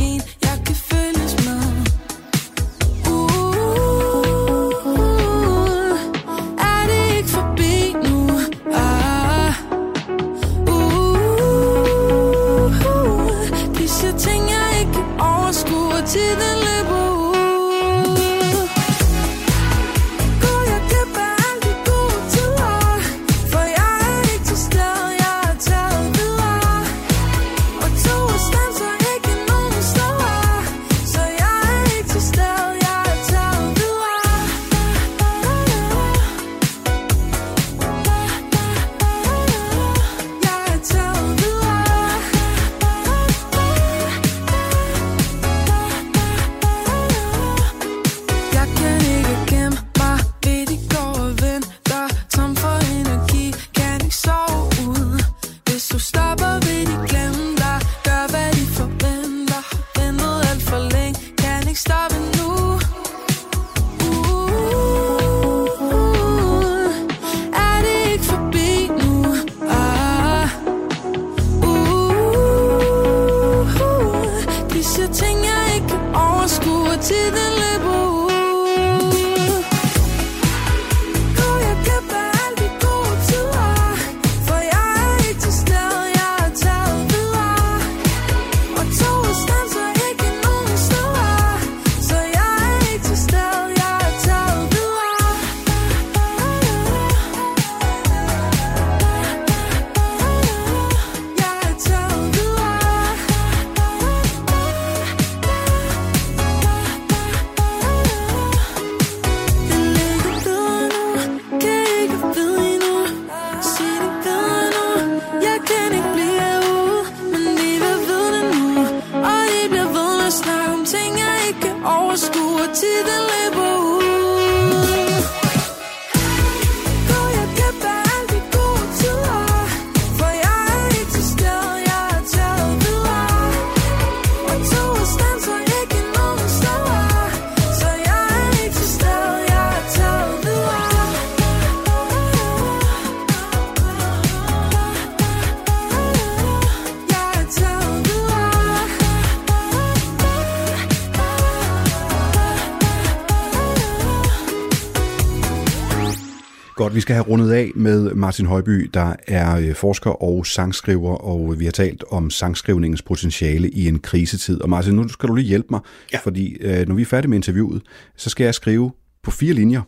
Speaker 3: skal have rundet af med Martin Højby, der er øh, forsker og sangskriver, og vi har talt om sangskrivningens potentiale i en krisetid. Og Martin, nu skal du lige hjælpe mig, ja. fordi øh, når vi er færdige med interviewet, så skal jeg skrive på fire linjer,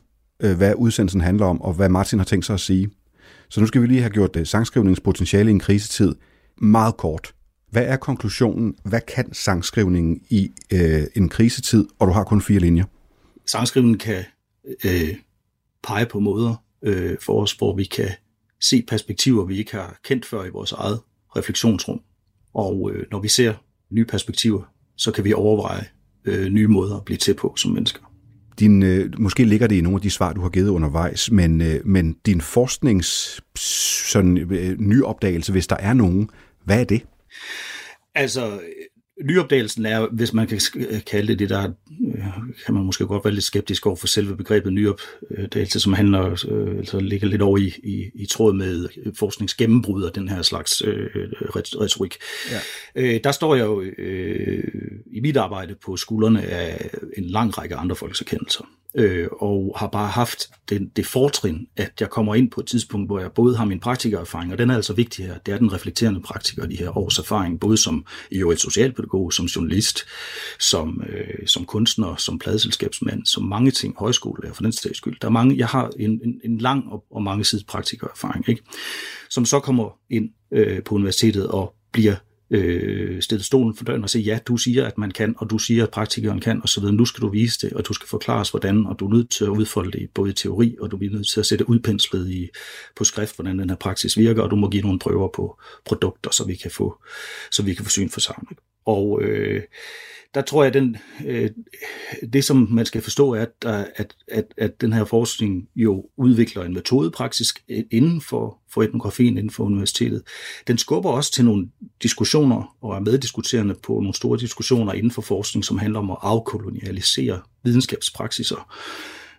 Speaker 3: øh, hvad udsendelsen handler om, og hvad Martin har tænkt sig at sige. Så nu skal vi lige have gjort det. Sangskrivningens potentiale i en krisetid meget kort. Hvad er konklusionen? Hvad kan sangskrivningen i øh, en krisetid? Og du har kun fire linjer.
Speaker 11: Sangskrivningen kan øh, pege på måder øh, for os, hvor vi kan se perspektiver, vi ikke har kendt før i vores eget refleksionsrum. Og øh, når vi ser nye perspektiver, så kan vi overveje øh, nye måder at blive til på som mennesker.
Speaker 3: Din, øh, måske ligger det i nogle af de svar, du har givet undervejs, men, øh, men din forsknings sådan, øh, nyopdagelse, hvis der er nogen, hvad er det?
Speaker 11: Altså, nyopdagelsen er, hvis man kan kalde det det, der øh, kan man måske godt være lidt skeptisk over for selve begrebet nyopdagelse, som handler, øh, altså ligger lidt over i, i, i tråd med forskningsgennembrud og den her slags øh, retorik. Ja. Øh, der står jeg jo øh, i mit arbejde på skuldrene af en lang række andre folks erkendelser øh, og har bare haft den, det fortrin, at jeg kommer ind på et tidspunkt, hvor jeg både har min praktikererfaring, og den er altså vigtig her, det er den reflekterende praktiker, de her års erfaring, både som i et socialpædagog, som journalist, som, øh, som kunstner, som pladeselskabsmand, som mange ting, højskolelærer for den sags skyld. Der er mange, jeg har en, en, en lang og, og mange sides praktikererfaring, ikke? som så kommer ind øh, på universitetet og bliver øh, stille stolen for døren og sige, ja, du siger, at man kan, og du siger, at praktikeren kan, og så videre. Nu skal du vise det, og du skal forklare os, hvordan, og du er nødt til at udfolde det i både i teori, og du er nødt til at sætte udpenslet i, på skrift, hvordan den her praksis virker, og du må give nogle prøver på produkter, så vi kan få, så vi kan få syn for sammen. Og øh, der tror jeg, at den, øh, det som man skal forstå er, at, at, at, at den her forskning jo udvikler en metode praktisk inden for, for etnografien, inden for universitetet. Den skubber også til nogle diskussioner og er meddiskuterende på nogle store diskussioner inden for forskning, som handler om at afkolonialisere videnskabspraksiser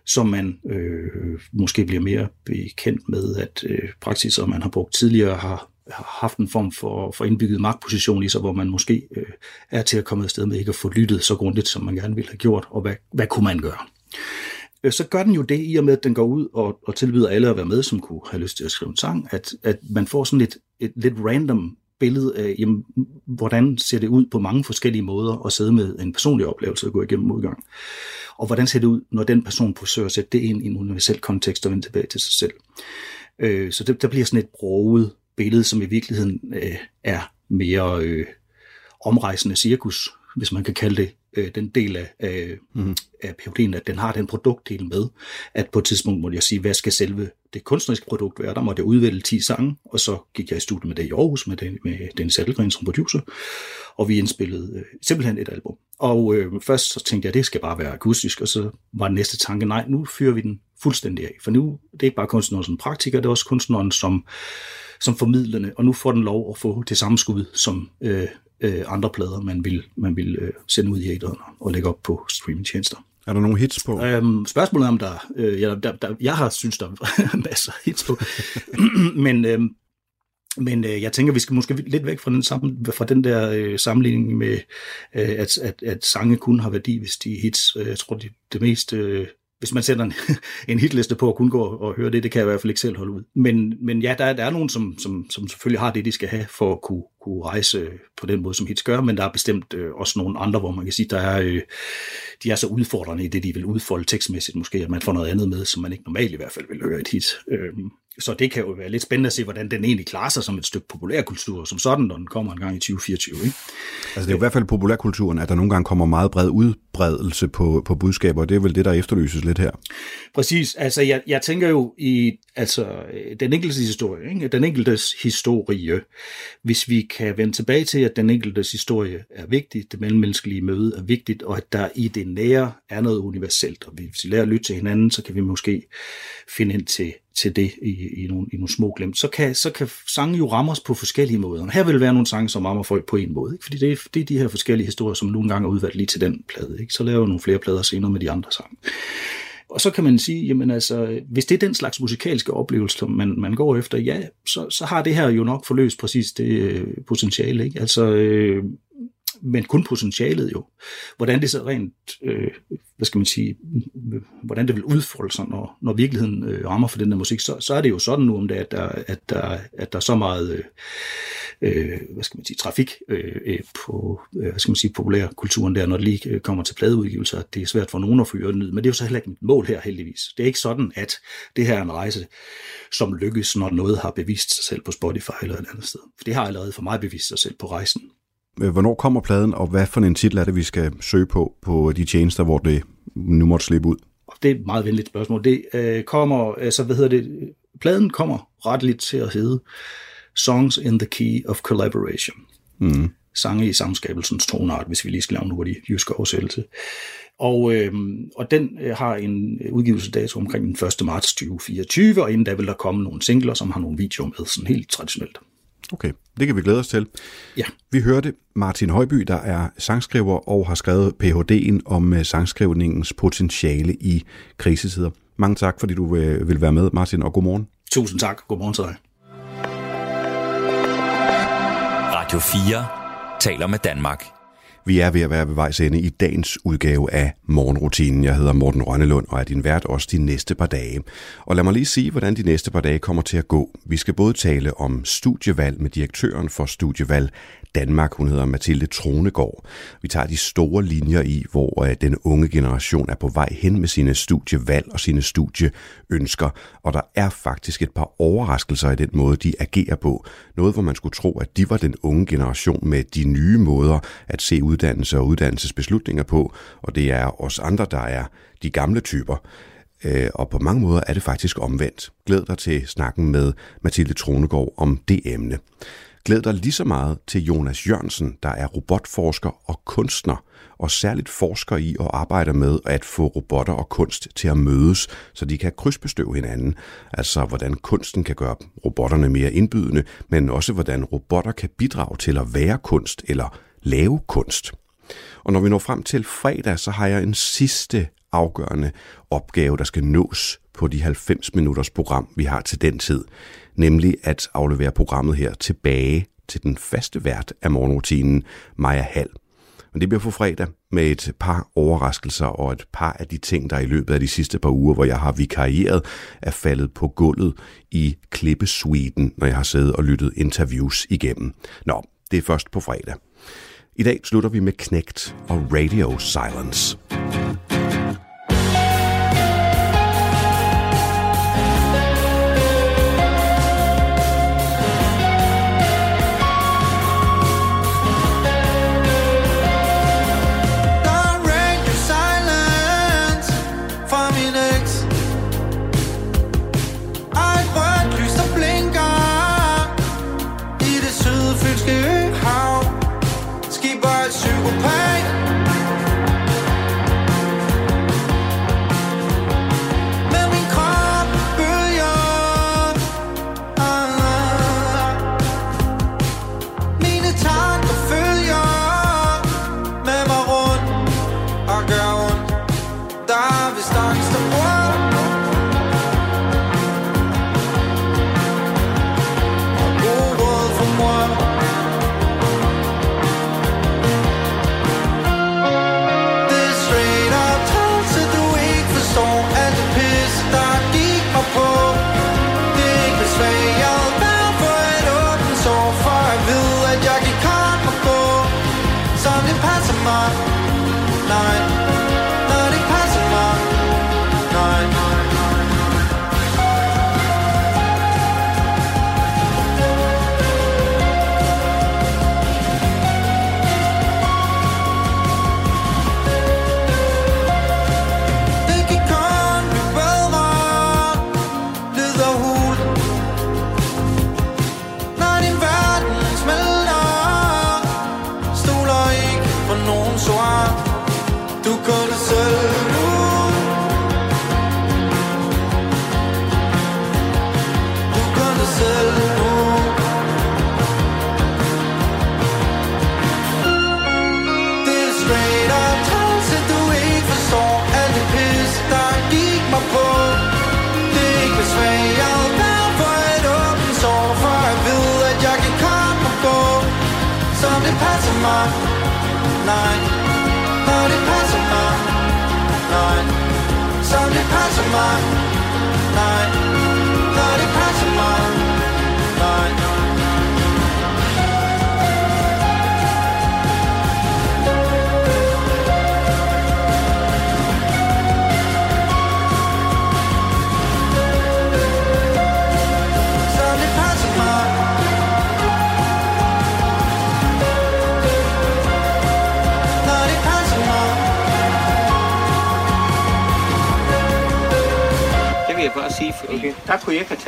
Speaker 11: som man øh, måske bliver mere bekendt med, at øh, praksiser, man har brugt tidligere, har haft en form for, for indbygget magtposition i sig, hvor man måske øh, er til at komme afsted med ikke at få lyttet så grundigt, som man gerne ville have gjort, og hvad, hvad kunne man gøre? Øh, så gør den jo det, i og med at den går ud og, og tilbyder alle at være med, som kunne have lyst til at skrive en sang, at, at man får sådan et, et lidt random billede af, jamen, hvordan ser det ud på mange forskellige måder at sidde med en personlig oplevelse og gå igennem modgang. Og hvordan ser det ud, når den person forsøger at sætte det ind i en universel kontekst og vende tilbage til sig selv. Øh, så det, der bliver sådan et broget billede, som i virkeligheden øh, er mere øh, omrejsende cirkus, hvis man kan kalde det, øh, den del af, af, mm. af PhD'en, at den har den produktdel med, at på et tidspunkt måtte jeg sige, hvad skal selve det kunstneriske produkt være? Der måtte jeg udvælge 10 sange, og så gik jeg i studiet med det i Aarhus, med, den, med Dennis Adelgren som producer, og vi indspillede øh, simpelthen et album. Og øh, først så tænkte jeg, at det skal bare være akustisk, og så var den næste tanke, nej, nu fyrer vi den fuldstændig af, for nu det er ikke bare kunstneren som praktiker, det er også kunstneren som, som formidlende, og nu får den lov at få det samme skud som øh, øh, andre plader, man vil, man vil øh, sende ud i æderen og lægge op på streamingtjenester.
Speaker 3: Er der nogle hits på?
Speaker 11: Øhm, spørgsmålet er, om der, øh, ja, der, der, jeg har synes, der er *laughs* masser af hits på, *clears throat* men, øhm, men øh, jeg tænker, vi skal måske lidt væk fra den, sammen, fra den der øh, sammenligning med, øh, at, at, at sange kun har værdi, hvis de er hits. Øh, Jeg tror, det, det mest... Øh, hvis man sætter en, *laughs* en hitliste på at kun gå og høre det, det kan jeg i hvert fald ikke selv holde ud. Men, men ja, der, er- der er nogen, som, som, som selvfølgelig har det, de skal have for at kunne, kunne rejse på den måde, som hits gør, men der er bestemt øh, også nogle andre, hvor man kan sige, der er, øh, de er så udfordrende i det, de vil udfolde tekstmæssigt måske, at man får noget andet med, som man ikke normalt i hvert fald vil høre i et hit. Øh, så det kan jo være lidt spændende at se, hvordan den egentlig klarer sig som et stykke populærkultur, som sådan, når den kommer en gang i 2024. Ikke?
Speaker 3: Altså det er jo i hvert fald populærkulturen, at der nogle gange kommer meget bred udbredelse på, på budskaber, og det er vel det, der efterlyses lidt her.
Speaker 11: Præcis. Altså, jeg, jeg tænker jo i altså, den enkeltes historie, ikke? den enkeltes historie. Hvis vi kan vende tilbage til, at den enkeltes historie er vigtig, det mellemmenneskelige møde er vigtigt, og at der i det nære er noget universelt, og hvis vi lærer at lytte til hinanden, så kan vi måske finde ind til, til det i, i, nogle, i nogle små glimt. Så kan, så kan sange jo ramme os på forskellige måder. Her vil være nogle sange, som rammer folk på en måde, ikke? fordi det er, det er de her forskellige historier, som nogle gange er udvalgt lige til den plade. Ikke? Så laver jeg nogle flere plader senere med de andre sange. Og så kan man sige, jamen altså, hvis det er den slags musikalske oplevelse, som man, man går efter, ja, så, så har det her jo nok forløst præcis det øh, potentiale. Ikke? Altså, øh, men kun potentialet jo. Hvordan det så rent, øh, hvad skal man sige, hvordan det vil udfolde sig, når, når virkeligheden øh, rammer for den der musik, så, så er det jo sådan nu om det, at der, at der, at der er så meget, øh, øh hvad skal man sige, trafik øh, øh, på, øh, hvad skal man sige, populærkulturen der, når det lige øh, kommer til pladeudgivelser, at det er svært for nogen at få ned, men det er jo så heller ikke mit mål her heldigvis. Det er ikke sådan, at det her er en rejse, som lykkes, når noget har bevist sig selv på Spotify eller et andet sted. For det har allerede for mig bevist sig selv på rejsen.
Speaker 3: Øh, Hvornår kommer pladen, og hvad for en titel er det, vi skal søge på på de tjenester, hvor det nu måtte slippe ud?
Speaker 11: Det er et meget venligt spørgsmål. Det øh, kommer, altså hvad hedder det, pladen kommer retteligt til at hedde Songs in the Key of Collaboration.
Speaker 3: Mm.
Speaker 11: Sange i samskabelsens tonart, hvis vi lige skal lave en hurtig jysk oversættelse. Og, øh, og den øh, har en udgivelsesdato omkring den 1. marts 2024, og inden da vil der komme nogle singler, som har nogle videoer med, sådan helt traditionelt.
Speaker 3: Okay, det kan vi glæde os til.
Speaker 11: Ja.
Speaker 3: Vi hørte Martin Højby, der er sangskriver og har skrevet Ph.D.'en om øh, sangskrivningens potentiale i krisetider. Mange tak, fordi du øh, vil være med, Martin, og godmorgen.
Speaker 11: Tusind tak. Godmorgen til dig.
Speaker 1: Radio 4 taler med Danmark.
Speaker 3: Vi er ved at være ved vejs ende i dagens udgave af Morgenrutinen. Jeg hedder Morten Rønnelund og er din vært også de næste par dage. Og lad mig lige sige, hvordan de næste par dage kommer til at gå. Vi skal både tale om studievalg med direktøren for studievalg Danmark. Hun hedder Mathilde Tronegård. Vi tager de store linjer i, hvor øh, den unge generation er på vej hen med sine studievalg og sine studieønsker. Og der er faktisk et par overraskelser i den måde, de agerer på. Noget, hvor man skulle tro, at de var den unge generation med de nye måder at se uddannelse og uddannelsesbeslutninger på. Og det er os andre, der er de gamle typer. Øh, og på mange måder er det faktisk omvendt. Glæd dig til snakken med Mathilde Tronegård om det emne. Glæd dig lige så meget til Jonas Jørgensen, der er robotforsker og kunstner, og særligt forsker i og arbejder med at få robotter og kunst til at mødes, så de kan krydsbestøve hinanden. Altså hvordan kunsten kan gøre robotterne mere indbydende, men også hvordan robotter kan bidrage til at være kunst eller lave kunst. Og når vi når frem til fredag, så har jeg en sidste afgørende opgave, der skal nås på de 90 minutters program, vi har til den tid. Nemlig at aflevere programmet her tilbage til den faste vært af morgenrutinen, Maja Hall. Men det bliver på fredag med et par overraskelser og et par af de ting, der i løbet af de sidste par uger, hvor jeg har vikarieret, er faldet på gulvet i klippesuiten, når jeg har siddet og lyttet interviews igennem. Nå, det er først på fredag. I dag slutter vi med Knægt og Radio Silence.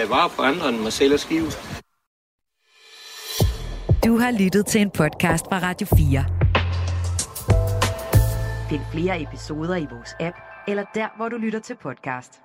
Speaker 16: Taget vare på andre end mig selv og skive.
Speaker 2: Du har lyttet til en podcast fra Radio 4. Find flere episoder i vores app, eller der, hvor du lytter til podcast.